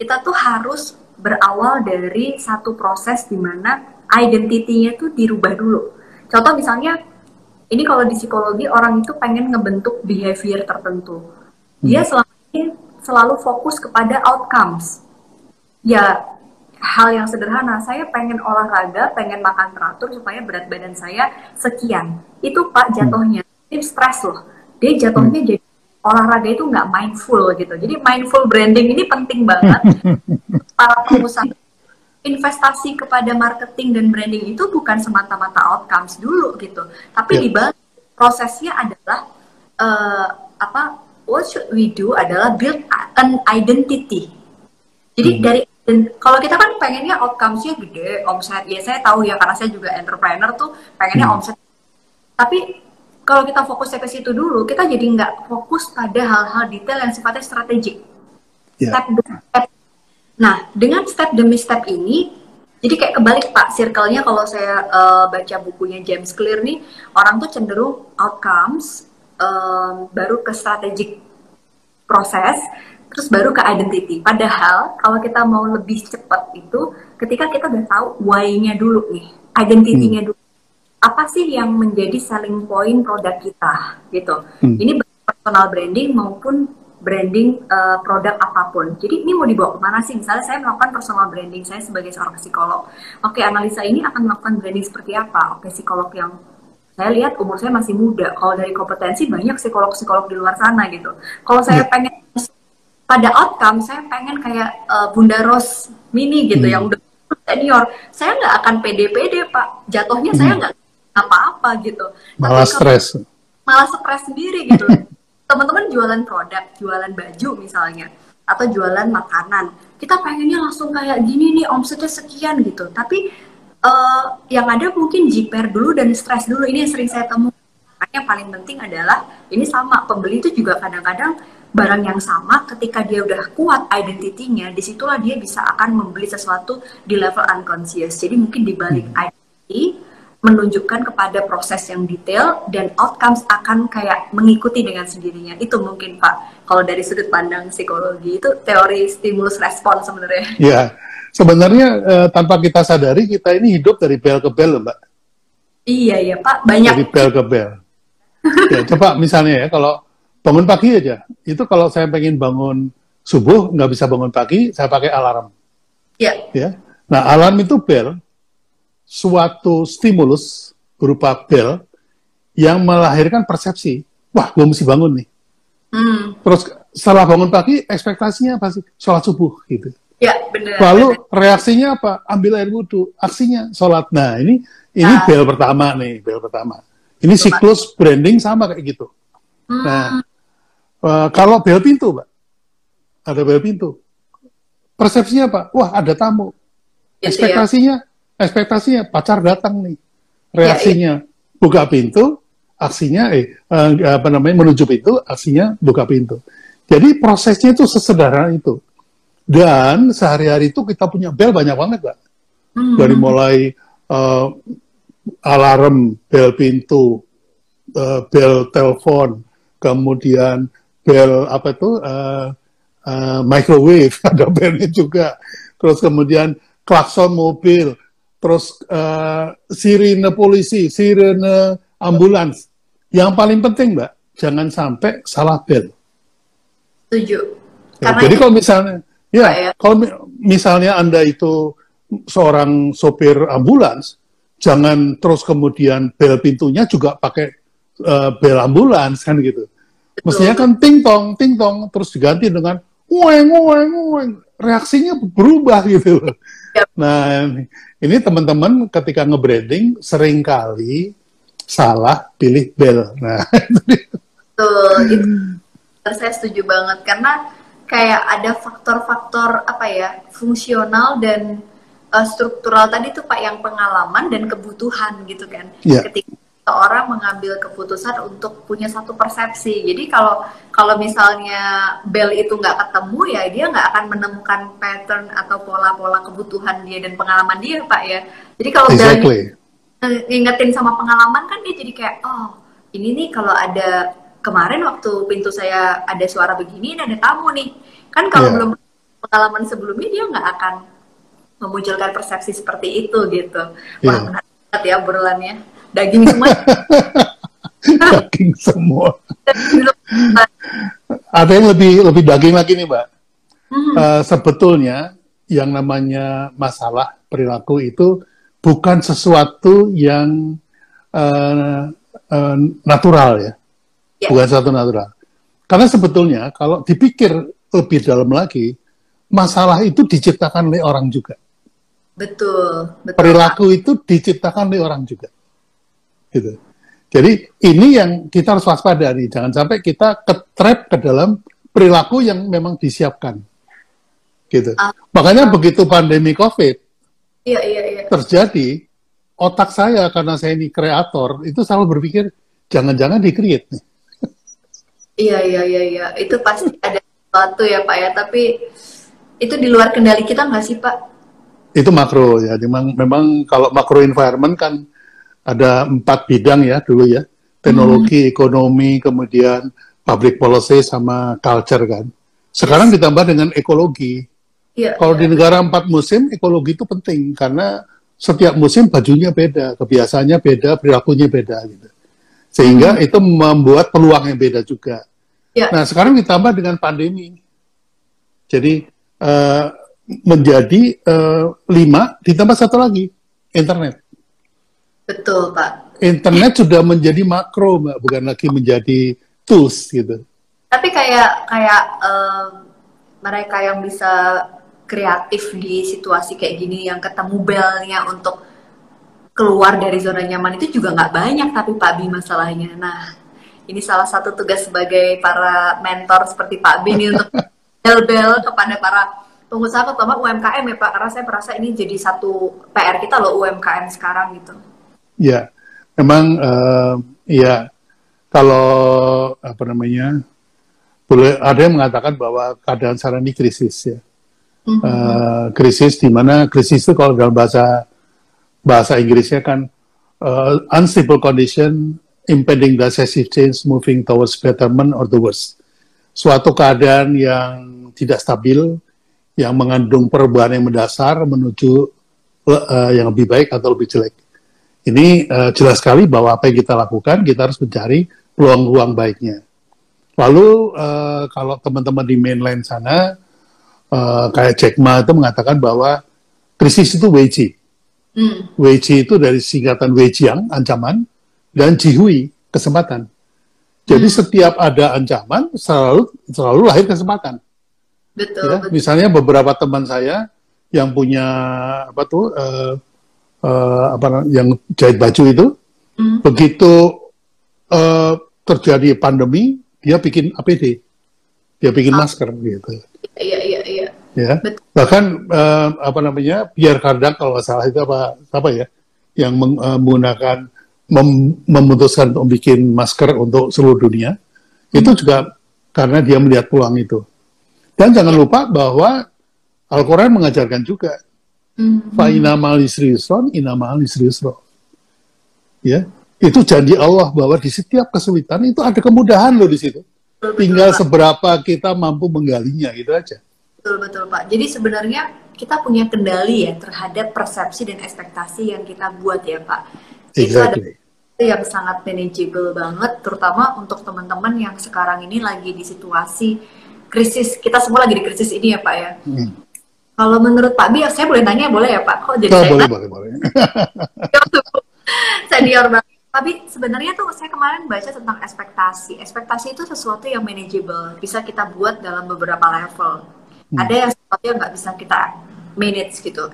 Kita tuh harus berawal dari satu proses di mana identitinya tuh dirubah dulu. Contoh misalnya, ini kalau di psikologi orang itu pengen ngebentuk behavior tertentu. Dia hmm. selama ini selalu fokus kepada outcomes. Ya, hal yang sederhana, saya pengen olahraga, pengen makan teratur supaya berat badan saya sekian. Itu Pak jatuhnya, ini stres loh. Dia jatuhnya hmm. jadi olahraga itu nggak mindful gitu. Jadi mindful branding ini penting banget para pengusaha. Investasi kepada marketing dan branding itu bukan semata-mata outcomes dulu gitu, tapi yeah. di balik prosesnya adalah uh, apa what should we do adalah build an identity. Jadi hmm. dari kalau kita kan pengennya outcomes-nya gede, omset. Ya saya tahu ya karena saya juga entrepreneur tuh pengennya hmm. omset. Tapi kalau kita fokus ke situ dulu, kita jadi nggak fokus pada hal-hal detail yang sifatnya strategik. Yeah. Step step. Nah, dengan step demi step ini, jadi kayak kebalik Pak, circle-nya kalau saya uh, baca bukunya James Clear nih, orang tuh cenderung outcomes, um, baru ke strategic proses, terus baru ke identity. Padahal kalau kita mau lebih cepat itu, ketika kita udah tahu why-nya dulu nih, identity-nya hmm. dulu. Apa sih yang menjadi selling point produk kita gitu. Hmm. Ini personal branding maupun branding uh, produk apa pun. Jadi ini mau dibawa ke mana sih? Misalnya saya melakukan personal branding saya sebagai seorang psikolog. Oke, analisa ini akan melakukan branding seperti apa? Oke, psikolog yang saya lihat umur saya masih muda. Kalau dari kompetensi banyak psikolog-psikolog di luar sana gitu. Kalau saya yeah. pengen pada outcome, saya pengen kayak uh, Bunda Ros Mini gitu hmm. yang udah senior. Saya nggak akan pede-pede pak. Jatuhnya hmm. saya nggak apa-apa gitu. Malah stres. Malah stres sendiri gitu. teman-teman jualan produk, jualan baju misalnya, atau jualan makanan, kita pengennya langsung kayak gini nih omsetnya sekian gitu. Tapi uh, yang ada mungkin jiper dulu dan stres dulu. Ini yang sering saya temukan. Yang paling penting adalah ini sama pembeli itu juga kadang-kadang barang yang sama ketika dia udah kuat identitinya di situlah dia bisa akan membeli sesuatu di level unconscious jadi mungkin di balik hmm. identity menunjukkan kepada proses yang detail dan outcomes akan kayak mengikuti dengan sendirinya. Itu mungkin Pak, kalau dari sudut pandang psikologi itu teori stimulus respon sebenarnya. Iya, sebenarnya eh, tanpa kita sadari kita ini hidup dari bel ke bel, Mbak. Iya iya Pak, banyak. Dari bel ke bel. ya, coba misalnya ya kalau bangun pagi aja, itu kalau saya pengen bangun subuh nggak bisa bangun pagi, saya pakai alarm. Iya. Ya. Nah alarm itu bel, suatu stimulus berupa bel yang melahirkan persepsi. Wah, gue mesti bangun nih. Hmm. Terus setelah bangun pagi, ekspektasinya apa sih? Sholat subuh gitu. Ya, benar. Lalu bener. reaksinya apa? Ambil air wudhu. Aksinya sholat. Nah, ini ini nah. bel pertama nih, bel pertama. Ini Cuma. siklus branding sama kayak gitu. Hmm. Nah, uh, kalau bel pintu, Pak, ada bel pintu. Persepsinya apa? Wah, ada tamu. Ya, Ekspektasinya ya ekspektasinya pacar datang nih. Reaksinya ya, ya. buka pintu aksinya eh, eh apa namanya menuju pintu aksinya buka pintu. Jadi prosesnya itu sesederhana itu. Dan sehari-hari itu kita punya bel banyak banget pak hmm. dari mulai uh, alarm bel pintu uh, bel telepon kemudian bel apa itu uh, uh, microwave ada belnya juga. Terus kemudian klakson mobil terus uh, sirine polisi, sirine ambulans. Yang paling penting, Mbak, jangan sampai salah bel. Setuju. Ya, jadi kalau misalnya, ya, ya, kalau misalnya Anda itu seorang sopir ambulans, jangan terus kemudian bel pintunya juga pakai uh, bel ambulans kan gitu. Betul. Mestinya kan ting tong, ting tong, terus diganti dengan ueng, ueng, ueng. Reaksinya berubah gitu. Ya. Nah, ini teman-teman ketika nge-branding sering kali salah pilih bel. Nah, itu Betul, itu saya setuju banget karena kayak ada faktor-faktor apa ya fungsional dan uh, struktural tadi tuh pak yang pengalaman dan kebutuhan gitu kan. Yeah. Ketika orang mengambil keputusan untuk punya satu persepsi. Jadi kalau kalau misalnya bel itu nggak ketemu ya dia nggak akan menemukan pattern atau pola-pola kebutuhan dia dan pengalaman dia pak ya. Jadi kalau exactly. bel ngingetin sama pengalaman kan dia jadi kayak oh ini nih kalau ada kemarin waktu pintu saya ada suara begini dan ada tamu nih kan kalau yeah. belum pengalaman sebelumnya dia nggak akan memunculkan persepsi seperti itu gitu. Wah yeah. menarik banget ya obrolannya daging semua. Daging semua. Ada yang lebih lebih daging lagi nih mbak. Hmm. uh, sebetulnya yang namanya masalah perilaku itu bukan sesuatu yang uh, uh, natural ya. Yeah. bukan sesuatu natural. Karena sebetulnya kalau dipikir lebih dalam lagi masalah itu diciptakan oleh orang juga. Betul, betul. perilaku itu diciptakan oleh orang juga gitu. Jadi ini yang kita harus waspada nih, jangan sampai kita ketrap ke dalam perilaku yang memang disiapkan, gitu. Uh, Makanya begitu pandemi COVID iya, iya, iya. terjadi, otak saya karena saya ini kreator itu selalu berpikir jangan-jangan di-create nih. Iya iya iya iya, itu pasti ada sesuatu ya Pak ya, tapi itu di luar kendali kita nggak sih Pak? Itu makro ya, memang memang kalau makro environment kan ada empat bidang ya dulu ya teknologi, hmm. ekonomi, kemudian public policy sama culture kan. Sekarang yes. ditambah dengan ekologi. Ya, Kalau ya. di negara empat musim, ekologi itu penting karena setiap musim bajunya beda, kebiasaannya beda, perilakunya beda gitu. Sehingga hmm. itu membuat peluang yang beda juga. Ya. Nah sekarang ditambah dengan pandemi. Jadi uh, menjadi uh, lima ditambah satu lagi internet. Betul pak. Internet sudah menjadi makro mbak, bukan lagi menjadi tools gitu. Tapi kayak kayak uh, mereka yang bisa kreatif di situasi kayak gini yang ketemu belnya untuk keluar dari zona nyaman itu juga nggak banyak tapi Pak Bi masalahnya. Nah ini salah satu tugas sebagai para mentor seperti Pak Bin untuk bel-bel kepada para pengusaha terutama UMKM ya Pak karena saya merasa ini jadi satu PR kita loh UMKM sekarang gitu. Ya, memang uh, ya kalau apa namanya boleh ada yang mengatakan bahwa keadaan sekarang ini krisis ya. Mm-hmm. Uh, krisis di mana krisis itu kalau dalam bahasa bahasa Inggrisnya kan uh, unstable condition impending decisive change moving towards betterment or the worst. Suatu keadaan yang tidak stabil, yang mengandung perubahan yang mendasar menuju uh, yang lebih baik atau lebih jelek. Ini uh, jelas sekali bahwa apa yang kita lakukan, kita harus mencari peluang-peluang baiknya. Lalu uh, kalau teman-teman di mainland sana, uh, kayak Jack Ma itu mengatakan bahwa krisis itu Weiji. Hmm. Weiji itu dari singkatan Weijiang, ancaman, dan jihui kesempatan. Jadi hmm. setiap ada ancaman selalu selalu lahir kesempatan. Betul, ya, betul. Misalnya beberapa teman saya yang punya apa tuh uh, uh, apa yang jahit baju itu, hmm. begitu uh, terjadi pandemi, dia bikin APD, dia bikin ah. masker gitu. Iya iya iya. Ya. Betul. Bahkan uh, apa namanya biar Kardak kalau salah itu apa apa ya yang menggunakan mem memutuskan untuk bikin masker untuk seluruh dunia hmm. itu juga karena dia melihat peluang itu. Dan jangan lupa bahwa Al-Quran mengajarkan juga hmm. fa inama yusron. Ya, itu janji Allah bahwa di setiap kesulitan itu ada kemudahan loh di situ. Betul, Tinggal betul, seberapa Pak. kita mampu menggalinya gitu aja. Betul betul Pak. Jadi sebenarnya kita punya kendali ya terhadap persepsi dan ekspektasi yang kita buat ya Pak. Exactly. Itu ada yang sangat manageable banget, terutama untuk teman-teman yang sekarang ini lagi di situasi krisis. Kita semua lagi di krisis ini ya Pak ya. Hmm. Kalau menurut Pak Bi, saya boleh nanya boleh ya Pak? Kok jadi oh, saya boleh, boleh, boleh. senior banget. Tapi sebenarnya tuh saya kemarin baca tentang ekspektasi. Ekspektasi itu sesuatu yang manageable, bisa kita buat dalam beberapa level. Hmm. Ada yang sesuatu yang nggak bisa kita manage gitu,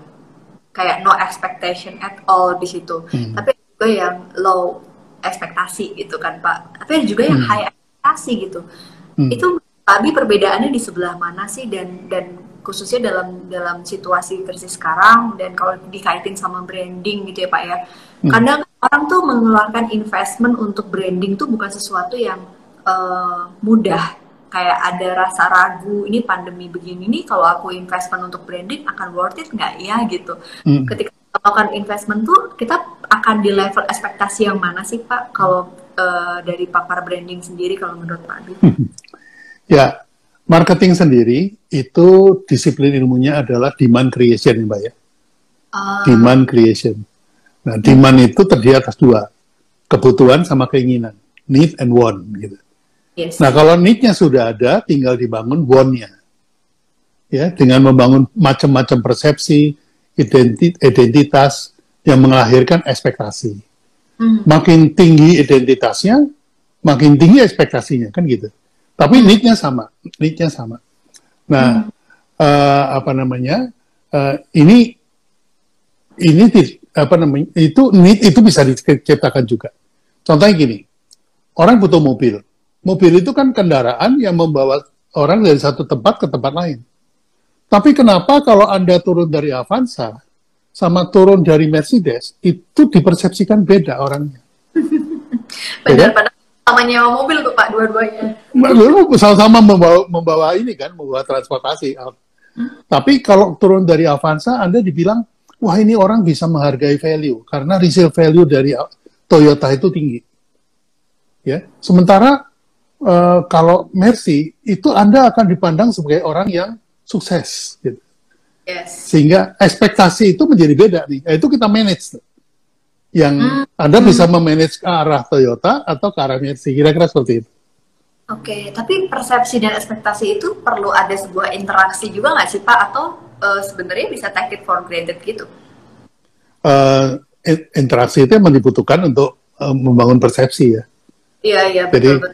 kayak no expectation at all di situ. Hmm. Tapi juga yang low ekspektasi gitu kan Pak. Tapi ada juga yang hmm. high ekspektasi gitu. Hmm. Itu tapi perbedaannya di sebelah mana sih dan dan khususnya dalam dalam situasi krisis sekarang dan kalau dikaitin sama branding gitu ya Pak ya. Hmm. Kadang orang tuh mengeluarkan investment untuk branding tuh bukan sesuatu yang uh, mudah. Kayak ada rasa ragu, ini pandemi begini nih, kalau aku investment untuk branding akan worth it nggak ya gitu. Hmm. Ketika melakukan investment tuh kita akan di level ekspektasi yang mana sih Pak kalau uh, dari pakar branding sendiri kalau menurut Pak Adi? ya, marketing sendiri itu disiplin ilmunya adalah demand creation Mbak ya. Uh. Demand creation. Nah, demand itu terdiri atas dua, kebutuhan sama keinginan, need and want gitu. Yes. Nah, kalau need-nya sudah ada, tinggal dibangun want-nya. Ya, dengan membangun macam-macam persepsi, identitas yang melahirkan ekspektasi. Hmm. Makin tinggi identitasnya, makin tinggi ekspektasinya, kan gitu. Tapi need-nya sama, need-nya sama. Nah, hmm. uh, apa namanya? Uh, ini ini apa namanya? Itu need itu bisa diciptakan juga. Contohnya gini, orang butuh mobil. Mobil itu kan kendaraan yang membawa orang dari satu tempat ke tempat lain. Tapi kenapa kalau Anda turun dari Avanza sama turun dari Mercedes itu dipersepsikan beda orangnya? Benar, ya? Sama nyewa mobil tuh Pak dua-duanya. Sama-sama membawa, membawa ini kan, membawa transportasi. Hmm. Tapi kalau turun dari Avanza, Anda dibilang, wah ini orang bisa menghargai value karena resale value dari Toyota itu tinggi. Ya, sementara uh, kalau Mercy itu Anda akan dipandang sebagai orang yang sukses gitu. Yes. Sehingga ekspektasi itu menjadi beda nih. Nah, itu kita manage. Yang hmm. Anda bisa memanage ke arah Toyota atau ke arah Mercy. Kira-kira seperti itu. Oke, okay, tapi persepsi dan ekspektasi itu perlu ada sebuah interaksi juga nggak sih Pak? Atau uh, sebenarnya bisa take it for granted gitu? Uh, interaksi itu yang dibutuhkan untuk uh, membangun persepsi ya. Iya, iya, betul. Jadi, betul.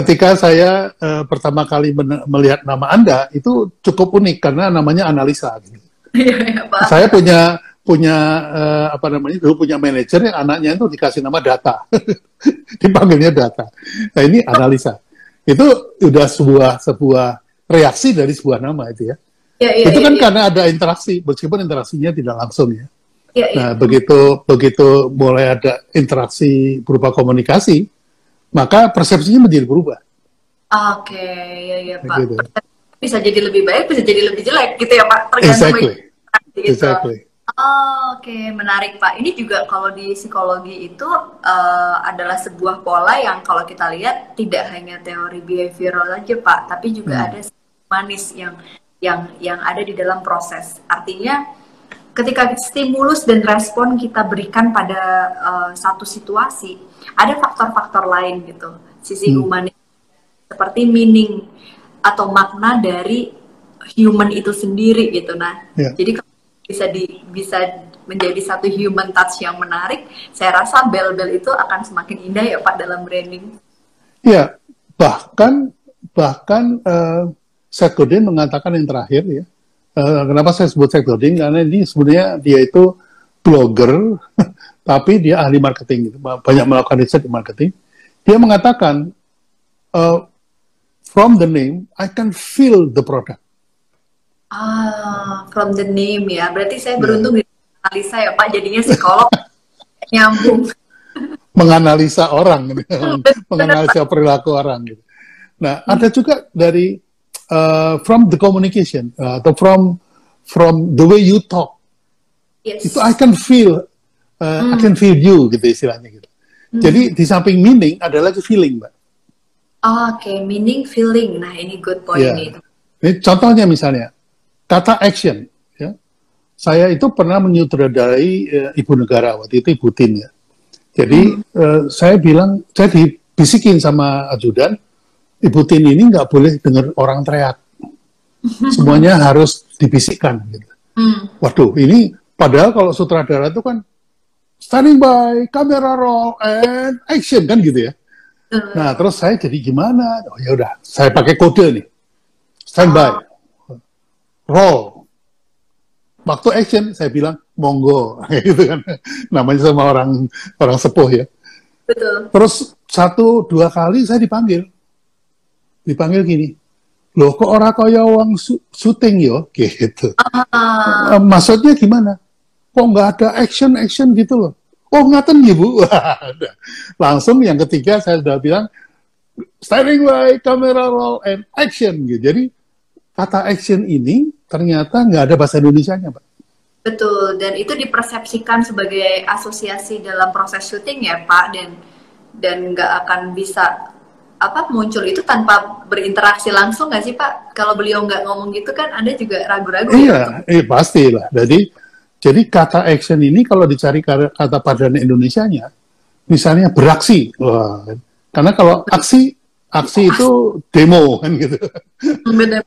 ketika saya uh, pertama kali melihat nama Anda, itu cukup unik karena namanya analisa. Gitu. Iya, iya, Pak. Saya punya punya uh, apa namanya dulu punya manajer yang anaknya itu dikasih nama data. Dipanggilnya data. Nah ini analisa. Itu udah sebuah sebuah reaksi dari sebuah nama itu ya, ya, ya itu kan ya, karena ada interaksi meskipun interaksinya tidak langsung ya, ya, ya. nah begitu begitu mulai ada interaksi berupa komunikasi maka persepsinya menjadi berubah. Oke ya ya pak. Gitu. bisa jadi lebih baik bisa jadi lebih jelek gitu ya pak. Tergantung exactly. Gitu. exactly Oh, Oke, okay. menarik Pak. Ini juga kalau di psikologi itu uh, adalah sebuah pola yang kalau kita lihat tidak hanya teori behavioral saja Pak, tapi juga hmm. ada manis yang yang yang ada di dalam proses. Artinya ketika stimulus dan respon kita berikan pada uh, satu situasi, ada faktor-faktor lain gitu. Sisi hmm. humanis seperti meaning atau makna dari human itu sendiri gitu. Nah, yeah. jadi bisa di bisa menjadi satu human touch yang menarik, saya rasa bel-bel itu akan semakin indah ya Pak dalam branding. Iya, bahkan bahkan uh, Seth mengatakan yang terakhir ya. Uh, kenapa saya sebut Seth? Karena ini sebenarnya dia itu blogger, tapi dia ahli marketing, gitu. banyak melakukan riset di marketing. Dia mengatakan, uh, from the name, I can feel the product. Ah, from the name ya. Berarti saya beruntung yeah. analisa ya Pak, jadinya psikolog nyambung. Menganalisa orang, menganalisa perilaku orang. Gitu. Nah, hmm. ada juga dari uh, from the communication uh, atau from from the way you talk. Yes. Itu I can feel, uh, hmm. I can feel you gitu istilahnya gitu. Hmm. Jadi di samping meaning ada lagi feeling, Mbak. Oh, Oke, okay. meaning, feeling. Nah, ini good point yeah. nih. Ini contohnya misalnya, kata action ya. Saya itu pernah menyutradarai uh, ibu negara waktu itu ibu tin ya. Jadi hmm. uh, saya bilang saya dibisikin sama ajudan ibu tin ini nggak boleh dengar orang teriak. Semuanya harus dibisikkan gitu. Hmm. waduh ini padahal kalau sutradara itu kan standing by kamera roll and action kan gitu ya. Nah terus saya jadi gimana? Oh ya udah saya pakai kode nih. Standby. Oh roll. Waktu action saya bilang monggo gitu kan. Namanya sama orang orang sepuh ya. Betul. Terus satu dua kali saya dipanggil. Dipanggil gini. Loh kok orang kaya uang syuting yo gitu. Uh. Maksudnya gimana? Kok nggak ada action action gitu loh? Oh ngaten ya bu. Langsung yang ketiga saya sudah bilang standing by, camera roll and action gitu. Jadi kata action ini ternyata nggak ada bahasa Indonesia-nya, Pak. Betul, dan itu dipersepsikan sebagai asosiasi dalam proses syuting ya, Pak, dan dan nggak akan bisa apa muncul itu tanpa berinteraksi langsung nggak sih Pak? Kalau beliau nggak ngomong gitu kan Anda juga ragu-ragu. Iya, ya, eh, pasti lah. Jadi jadi kata action ini kalau dicari kata padanan Indonesia-nya, misalnya beraksi, wah, karena kalau aksi aksi itu demo kan gitu. Benar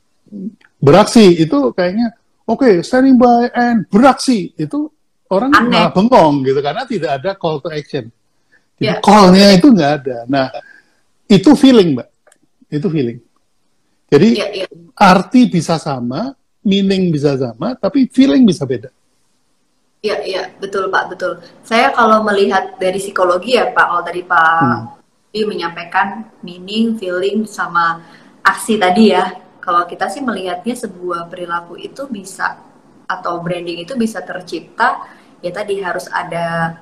beraksi itu kayaknya oke okay, standing by and beraksi itu orang malah bengong gitu karena tidak ada call to action. yeah. callnya itu nggak ada. Nah itu feeling mbak, itu feeling. Jadi yeah, yeah. arti bisa sama, meaning bisa sama, tapi feeling bisa beda. Iya, iya, betul Pak, betul. Saya kalau melihat dari psikologi ya Pak, kalau tadi Pak hmm. menyampaikan meaning, feeling, sama aksi tadi ya, kalau kita sih melihatnya sebuah perilaku itu bisa atau branding itu bisa tercipta ya tadi harus ada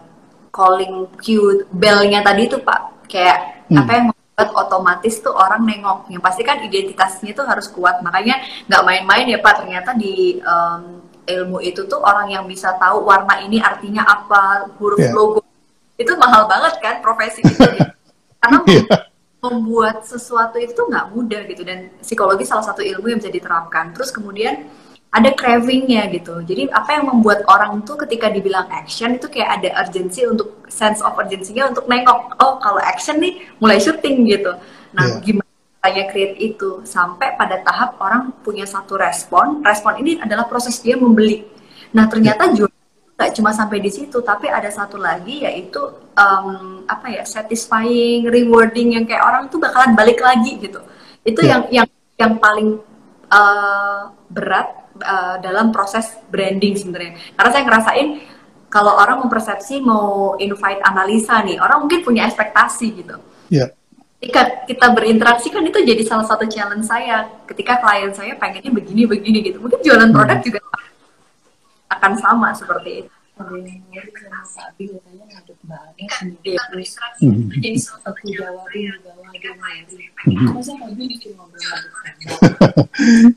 calling cue bellnya tadi tuh pak. Kayak hmm. apa yang membuat otomatis tuh orang nengok. Yang pasti kan identitasnya tuh harus kuat. Makanya nggak main-main ya pak. Ternyata di um, ilmu itu tuh orang yang bisa tahu warna ini artinya apa huruf yeah. logo. Itu mahal banget kan profesi itu karena yeah membuat sesuatu itu nggak mudah gitu. Dan psikologi salah satu ilmu yang bisa diterapkan. Terus kemudian ada cravingnya gitu. Jadi apa yang membuat orang tuh ketika dibilang action itu kayak ada urgency untuk sense of urgency-nya untuk nengok oh kalau action nih mulai syuting gitu. Nah yeah. gimana saya create itu? Sampai pada tahap orang punya satu respon. Respon ini adalah proses dia membeli. Nah ternyata juga nggak cuma sampai di situ tapi ada satu lagi yaitu um, apa ya satisfying rewarding yang kayak orang tuh bakalan balik lagi gitu. Itu yeah. yang yang yang paling uh, berat uh, dalam proses branding sebenarnya. Karena saya ngerasain kalau orang mempersepsi mau invite analisa nih orang mungkin punya ekspektasi gitu. Yeah ketika kita berinteraksi kan itu jadi salah satu challenge saya. Ketika klien saya pengennya begini begini gitu. Mungkin jualan hmm. produk juga akan sama seperti itu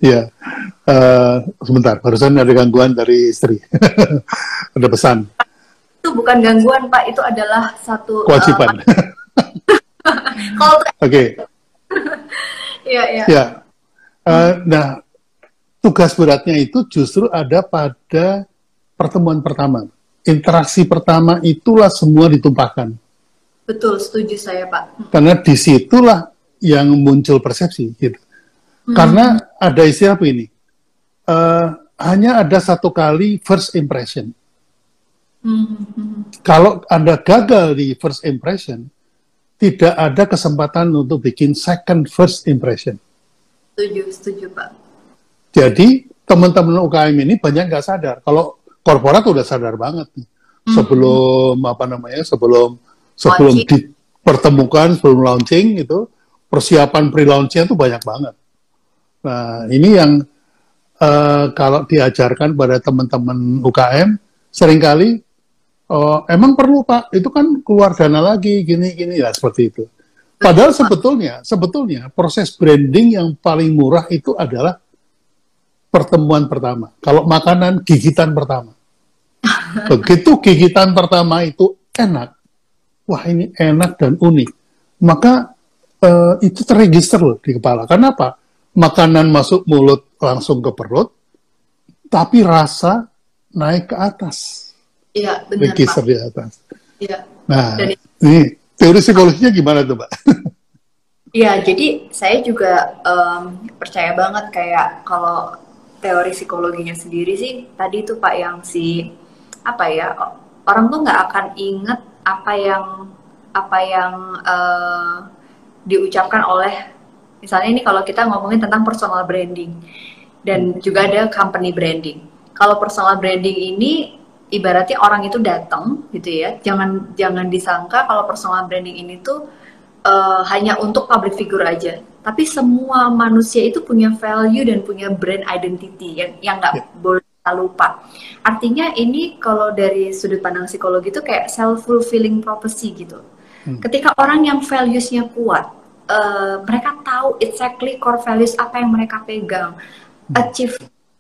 Ya, uh, sebentar, barusan ada gangguan dari istri. ada pesan. Itu bukan gangguan, Pak. Itu adalah satu kewajiban. Uh, Oke. Iya, iya. Ya. Uh, nah, tugas beratnya itu justru ada pada pertemuan pertama. Interaksi pertama itulah semua ditumpahkan. Betul, setuju saya, Pak. Karena di situlah yang muncul persepsi, gitu. Hmm. Karena ada istilah ini? Uh, hanya ada satu kali first impression. Hmm. Kalau Anda gagal di first impression, tidak ada kesempatan untuk bikin second first impression. Setuju, setuju Pak. Jadi teman-teman UKM ini banyak nggak sadar. Kalau korporat udah sadar banget nih. Hmm. Sebelum apa namanya, sebelum sebelum launching. dipertemukan, sebelum launching itu persiapan pre-launchnya itu banyak banget. Nah ini yang uh, kalau diajarkan pada teman-teman UKM sering kali oh, emang perlu Pak, itu kan keluar dana lagi, gini-gini ya seperti itu. Padahal sebetulnya, sebetulnya proses branding yang paling murah itu adalah pertemuan pertama. Kalau makanan, gigitan pertama. Begitu gigitan pertama itu enak, wah ini enak dan unik, maka uh, itu terregister loh di kepala. Kenapa? Makanan masuk mulut langsung ke perut, tapi rasa naik ke atas Iya, benar Pak. di atas. Iya. Nah, Dan, ini teori psikologinya gimana tuh, Pak? Iya, jadi saya juga um, percaya banget kayak kalau teori psikologinya sendiri sih tadi itu Pak yang si apa ya orang tuh nggak akan inget apa yang apa yang uh, diucapkan oleh misalnya ini kalau kita ngomongin tentang personal branding dan juga ada company branding. Kalau personal branding ini ibaratnya orang itu datang gitu ya jangan jangan disangka kalau personal branding ini tuh uh, hanya untuk public figure aja tapi semua manusia itu punya value dan punya brand identity yang yang nggak yeah. boleh kita lupa artinya ini kalau dari sudut pandang psikologi itu kayak self fulfilling prophecy gitu hmm. ketika orang yang valuesnya kuat uh, mereka tahu exactly core values apa yang mereka pegang hmm. achieve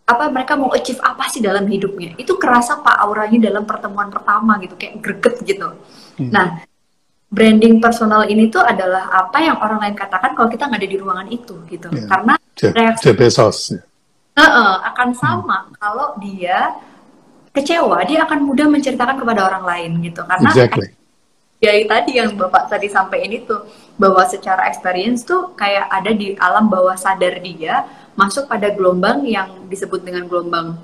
apa mereka mau achieve apa sih dalam hidupnya itu kerasa pak auranya dalam pertemuan pertama gitu kayak greget gitu hmm. nah branding personal ini tuh adalah apa yang orang lain katakan kalau kita nggak ada di ruangan itu gitu yeah. karena reaksi Bezos uh -uh, akan hmm. sama hmm. kalau dia kecewa dia akan mudah menceritakan kepada orang lain gitu karena exactly. ya tadi yang bapak tadi sampaikan itu bahwa secara experience tuh kayak ada di alam bawah sadar dia masuk pada gelombang yang disebut dengan gelombang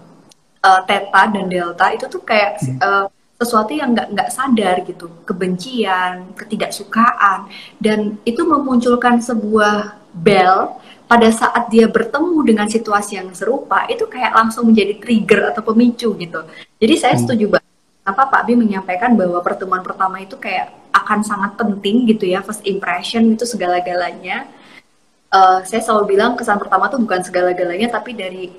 uh, theta dan delta itu tuh kayak uh, sesuatu yang nggak nggak sadar gitu. Kebencian ketidaksukaan. Dan itu memunculkan sebuah bell pada saat dia bertemu dengan situasi yang serupa itu kayak langsung menjadi trigger atau pemicu gitu. Jadi saya hmm. setuju banget. Apa Pak Bi menyampaikan bahwa pertemuan pertama itu kayak akan sangat penting gitu ya first impression itu segala-galanya. Uh, saya selalu bilang kesan pertama tuh bukan segala-galanya tapi dari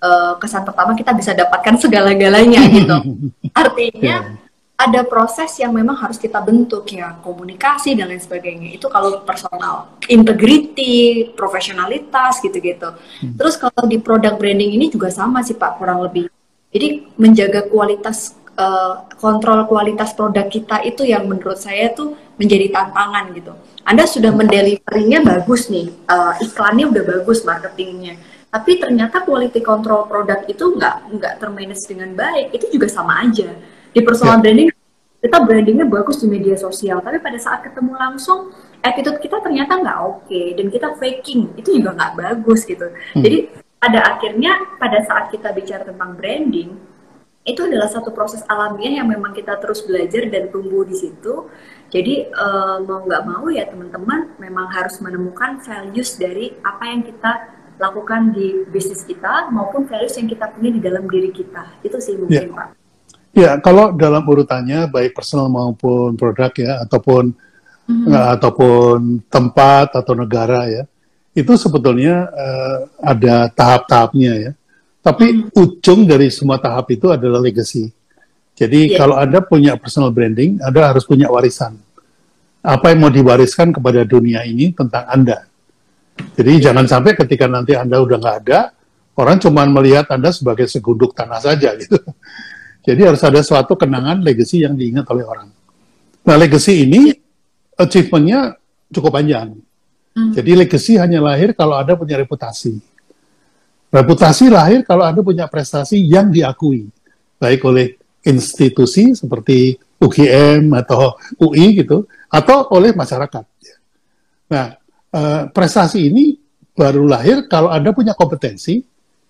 uh, kesan pertama kita bisa dapatkan segala-galanya gitu. Artinya yeah. ada proses yang memang harus kita bentuk ya komunikasi dan lain sebagainya. Itu kalau personal, integrity, profesionalitas gitu-gitu. Hmm. Terus kalau di produk branding ini juga sama sih Pak kurang lebih. Jadi menjaga kualitas uh, kontrol kualitas produk kita itu yang menurut saya tuh menjadi tantangan gitu. Anda sudah mendeliverinya bagus nih, uh, iklannya udah bagus, marketingnya, tapi ternyata quality control produk itu nggak nggak termanage dengan baik, itu juga sama aja. Di personal yeah. branding kita brandingnya bagus di media sosial, tapi pada saat ketemu langsung attitude kita ternyata nggak oke okay, dan kita faking itu juga nggak bagus gitu. Hmm. Jadi pada akhirnya pada saat kita bicara tentang branding itu adalah satu proses alamiah yang memang kita terus belajar dan tumbuh di situ. Jadi uh, mau nggak mau ya teman-teman memang harus menemukan values dari apa yang kita lakukan di bisnis kita maupun values yang kita punya di dalam diri kita. Itu sih mungkin ya. Pak. Ya, kalau dalam urutannya baik personal maupun produk ya ataupun mm-hmm. uh, ataupun tempat atau negara ya, itu sebetulnya uh, ada tahap-tahapnya ya. Tapi mm-hmm. ujung dari semua tahap itu adalah legacy. Jadi yeah. kalau Anda punya personal branding, Anda harus punya warisan. Apa yang mau diwariskan kepada dunia ini tentang Anda. Jadi jangan sampai ketika nanti Anda udah nggak ada, orang cuma melihat Anda sebagai segunduk tanah saja gitu. Jadi harus ada suatu kenangan legacy yang diingat oleh orang. Nah, legacy ini achievementnya cukup panjang. Hmm. Jadi legacy hanya lahir kalau Anda punya reputasi. Reputasi lahir kalau Anda punya prestasi yang diakui, baik oleh institusi seperti UGM atau UI gitu, atau oleh masyarakat. Nah, uh, prestasi ini baru lahir kalau Anda punya kompetensi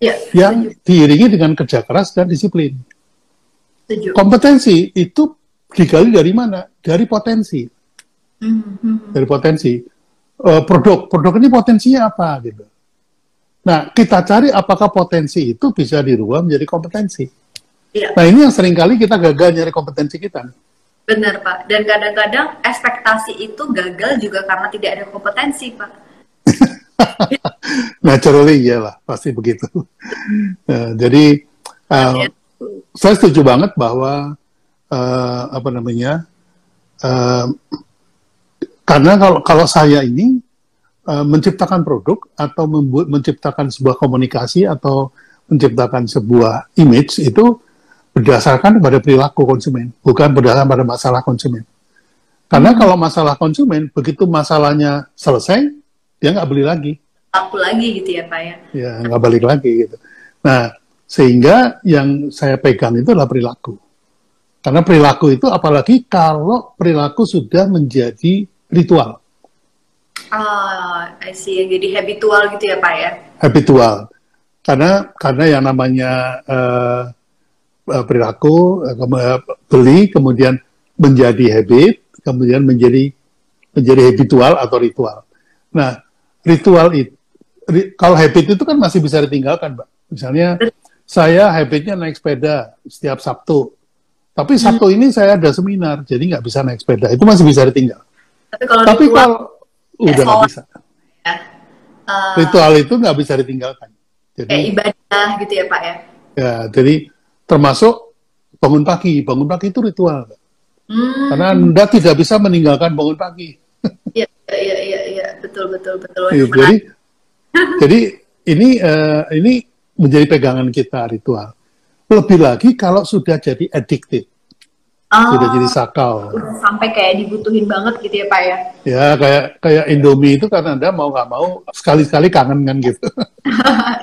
ya, yang diiringi dengan kerja keras dan disiplin. Setuju. Kompetensi itu digali dari mana? Dari potensi. Mm-hmm. Dari potensi. Uh, produk, produk ini potensinya apa gitu. Nah, kita cari apakah potensi itu bisa dirubah menjadi kompetensi. Iya. Nah, ini yang sering kali kita gagal nyari kompetensi kita. Benar, Pak. Dan kadang-kadang ekspektasi itu gagal juga karena tidak ada kompetensi, Pak. Naturally, iyalah, pasti begitu. uh, jadi, uh, saya setuju banget bahwa uh, apa namanya uh, karena kalau kalau saya ini uh, menciptakan produk atau membuat menciptakan sebuah komunikasi atau menciptakan sebuah image itu berdasarkan pada perilaku konsumen bukan berdasarkan pada masalah konsumen karena hmm. kalau masalah konsumen begitu masalahnya selesai dia nggak beli lagi aku lagi gitu ya pak ya ya nggak balik lagi gitu nah sehingga yang saya pegang itu adalah perilaku. Karena perilaku itu apalagi kalau perilaku sudah menjadi ritual. Ah, I see. Jadi habitual gitu ya Pak ya? Habitual. Karena karena yang namanya uh, perilaku uh, beli kemudian menjadi habit, kemudian menjadi menjadi habitual atau ritual. Nah, ritual itu kalau habit itu kan masih bisa ditinggalkan, Mbak. Misalnya saya habitnya naik sepeda setiap Sabtu. Tapi hmm. Sabtu hmm. ini saya ada seminar, jadi nggak bisa naik sepeda. Itu masih bisa ditinggal. Tapi kalau, Tapi kalau udah nggak bisa. Ya. Uh, ritual itu nggak bisa ditinggalkan. Jadi kayak ibadah gitu ya Pak ya? Ya, jadi termasuk bangun pagi. Bangun pagi itu ritual. Hmm. Karena Anda tidak bisa meninggalkan bangun pagi. Iya, iya, iya, iya, betul, betul, betul. Ya, jadi, jadi ini uh, ini menjadi pegangan kita ritual. Lebih lagi kalau sudah jadi addicted. Oh, sudah jadi sakau. sampai kayak dibutuhin banget gitu ya Pak ya? Ya kayak kayak Indomie itu karena Anda mau nggak mau sekali-sekali kangen kan gitu.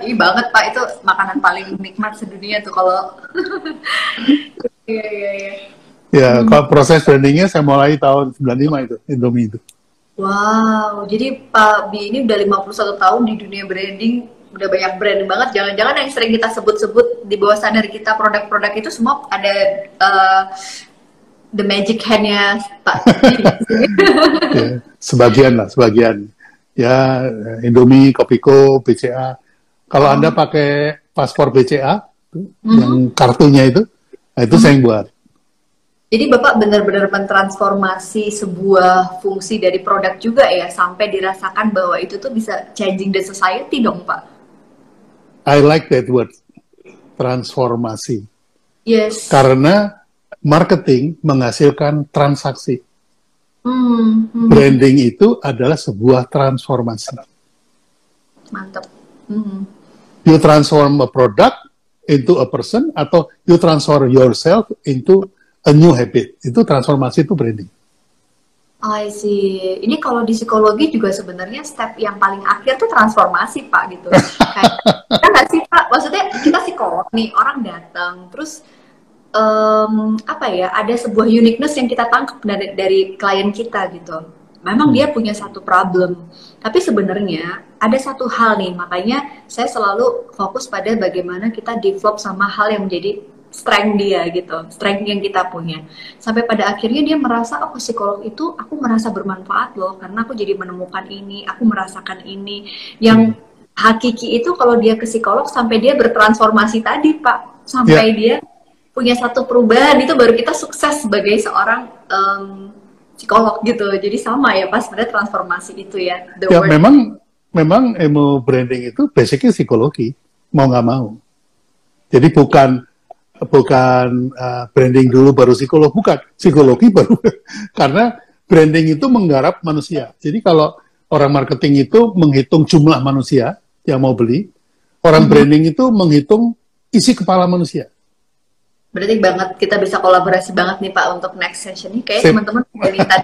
Iya banget Pak, itu makanan paling nikmat sedunia tuh kalau. Iya iya iya. Ya, hmm. kalau proses brandingnya saya mulai tahun 95 itu, Indomie itu. Wow, jadi Pak Bi ini udah 51 tahun di dunia branding, udah banyak brand banget jangan-jangan yang sering kita sebut-sebut di bawah sadar kita produk-produk itu semua ada uh, the magic handnya Pak ya, sebagian lah sebagian ya Indomie Kopiko BCA kalau oh. anda pakai paspor BCA mm-hmm. yang kartunya itu nah itu mm-hmm. saya yang buat jadi Bapak benar-benar mentransformasi sebuah fungsi dari produk juga ya sampai dirasakan bahwa itu tuh bisa changing the society dong Pak. I like that word, transformasi. Yes. Karena marketing menghasilkan transaksi. Hmm, hmm. Branding itu adalah sebuah transformasi. Mantap. Hmm. You transform a product into a person atau you transform yourself into a new habit. Itu transformasi itu branding. I see. Ini kalau di psikologi juga sebenarnya step yang paling akhir tuh transformasi pak gitu. Kayak, kan nggak sih pak? Maksudnya kita psikolog nih orang datang terus um, apa ya? Ada sebuah uniqueness yang kita tangkap dari, dari klien kita gitu. memang hmm. dia punya satu problem. Tapi sebenarnya ada satu hal nih, makanya saya selalu fokus pada bagaimana kita develop sama hal yang menjadi strength dia gitu, strength yang kita punya. Sampai pada akhirnya dia merasa, oh psikolog itu aku merasa bermanfaat loh, karena aku jadi menemukan ini, aku merasakan ini. Yang hmm. hakiki itu kalau dia ke psikolog sampai dia bertransformasi tadi Pak, sampai yeah. dia punya satu perubahan itu baru kita sukses sebagai seorang um, psikolog gitu. Jadi sama ya pas pada transformasi itu ya. The ya word. memang memang emo branding itu basicnya psikologi mau nggak mau. Jadi bukan bukan uh, branding dulu baru psikolog bukan psikologi baru karena branding itu menggarap manusia. Jadi kalau orang marketing itu menghitung jumlah manusia yang mau beli, orang hmm. branding itu menghitung isi kepala manusia. Berarti banget kita bisa kolaborasi banget nih Pak untuk next session ini. Kayak teman-teman minta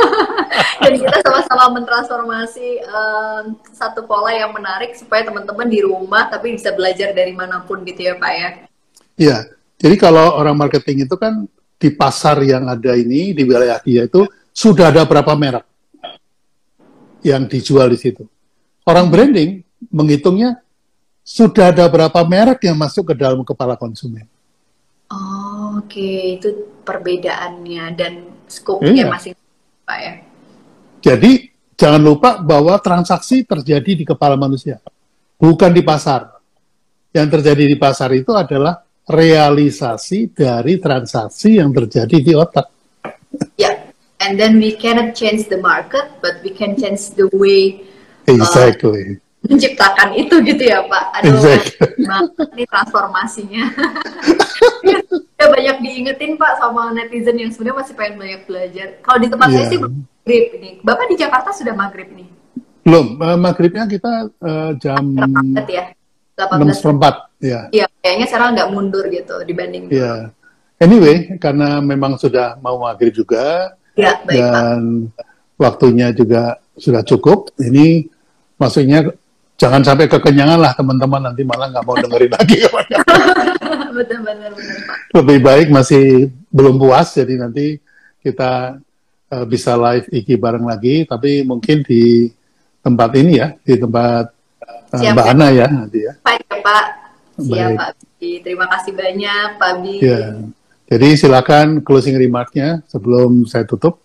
dan kita sama-sama mentransformasi um, satu pola yang menarik supaya teman-teman di rumah tapi bisa belajar dari mana pun gitu ya Pak ya. Iya. Jadi kalau orang marketing itu kan di pasar yang ada ini di wilayah dia itu sudah ada berapa merek yang dijual di situ. Orang branding menghitungnya sudah ada berapa merek yang masuk ke dalam kepala konsumen. Oke, okay. itu perbedaannya dan skopnya iya. masing Pak ya. Jadi jangan lupa bahwa transaksi terjadi di kepala manusia, bukan di pasar. Yang terjadi di pasar itu adalah realisasi dari transaksi yang terjadi di otak. Ya, yeah. and then we cannot change the market, but we can change the way. Exactly. Uh, menciptakan itu gitu ya Pak. Aduh, exactly. ini transformasinya. ya banyak diingetin Pak sama netizen yang sebenarnya masih pengen banyak belajar. Kalau di tempat yeah. saya sih maghrib ini. Bapak di Jakarta sudah maghrib nih? Belum, uh, maghribnya kita uh, jam ya. 18 ya. Iya, kayaknya sekarang nggak mundur gitu dibanding. Iya. Yeah. Anyway, karena memang sudah mau maghrib juga ya, baik, dan Pak. waktunya juga sudah cukup. Ini maksudnya jangan sampai kekenyangan lah teman-teman. Nanti malah nggak mau dengerin lagi. Betul, betul, betul, lebih baik masih belum puas jadi nanti kita uh, bisa live iki bareng lagi. Tapi mungkin di tempat ini ya di tempat uh, Siap, Mbak Ana ya nanti ya. Pak ya Pak. Siap Pak Bi. terima kasih banyak Pak Bi. Ya. jadi silakan closing remarknya sebelum saya tutup.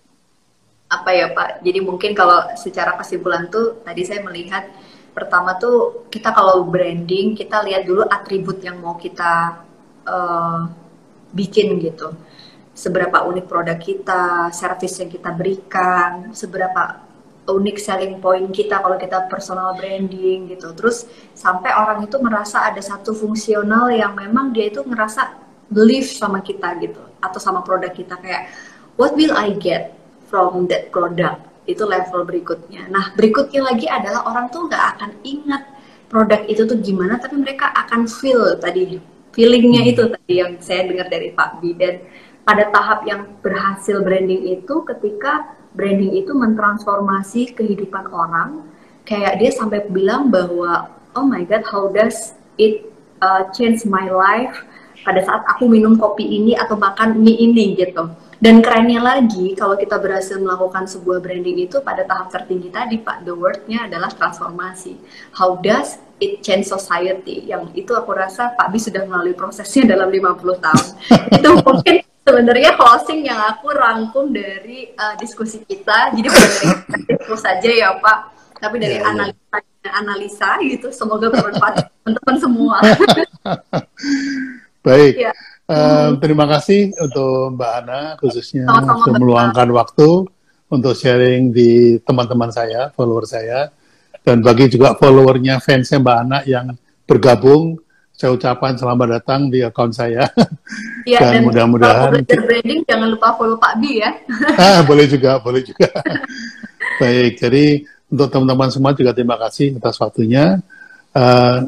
Apa ya Pak? Jadi mungkin kalau secara kesimpulan tuh tadi saya melihat pertama tuh kita kalau branding kita lihat dulu atribut yang mau kita uh, bikin gitu. Seberapa unik produk kita, service yang kita berikan, seberapa unik selling point kita kalau kita personal branding gitu. Terus sampai orang itu merasa ada satu fungsional yang memang dia itu ngerasa believe sama kita gitu atau sama produk kita. Kayak what will I get from that product itu level berikutnya. Nah, berikutnya lagi adalah orang tuh nggak akan ingat produk itu tuh gimana, tapi mereka akan feel tadi feelingnya hmm. itu tadi yang saya dengar dari Pak Bi dan pada tahap yang berhasil branding itu ketika branding itu mentransformasi kehidupan orang kayak dia sampai bilang bahwa oh my god how does it uh, change my life pada saat aku minum kopi ini atau makan mie ini gitu dan kerennya lagi, kalau kita berhasil melakukan sebuah branding itu pada tahap tertinggi tadi, Pak, the word-nya adalah transformasi. How does it change society? Yang itu aku rasa Pak Bi sudah melalui prosesnya dalam 50 tahun. itu mungkin sebenarnya closing yang aku rangkum dari uh, diskusi kita. Jadi bukan dari itu saja ya, Pak, tapi dari yeah, iya. analisa yeah. analisa gitu. Semoga bermanfaat teman-teman semua. Baik. Yeah. Uh, terima kasih untuk Mbak Ana khususnya sudah meluangkan waktu untuk sharing di teman-teman saya, follower saya, dan bagi juga followernya fansnya Mbak Ana yang bergabung, saya ucapkan selamat datang di akun saya. Ya, dan, dan mudah-mudahan branding jangan lupa follow Pak Bi ya. ah, boleh juga, boleh juga. Baik, jadi untuk teman-teman semua juga terima kasih atas waktunya. Uh,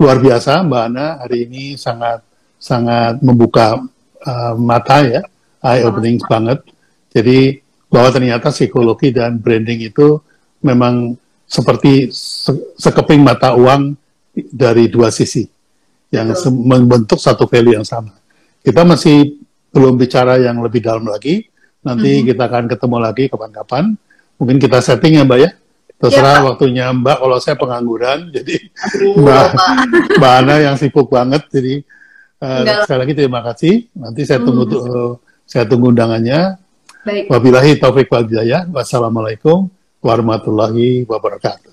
luar biasa Mbak Ana hari ini sangat sangat membuka uh, mata ya, eye opening banget. Jadi bahwa ternyata psikologi dan branding itu memang seperti se sekeping mata uang dari dua sisi yang membentuk satu value yang sama. Kita masih belum bicara yang lebih dalam lagi. Nanti mm -hmm. kita akan ketemu lagi kapan-kapan mungkin kita setting ya Mbak ya. Terserah ya, waktunya Mbak, kalau saya pengangguran, jadi Aduh, Mbak, Mbak Ana yang sibuk banget, jadi uh, sekali lagi terima kasih. Nanti saya tunggu hmm. uh, saya tunggu undangannya. Baik. Wabillahi taufik wal hidayah. Wassalamualaikum warahmatullahi wabarakatuh.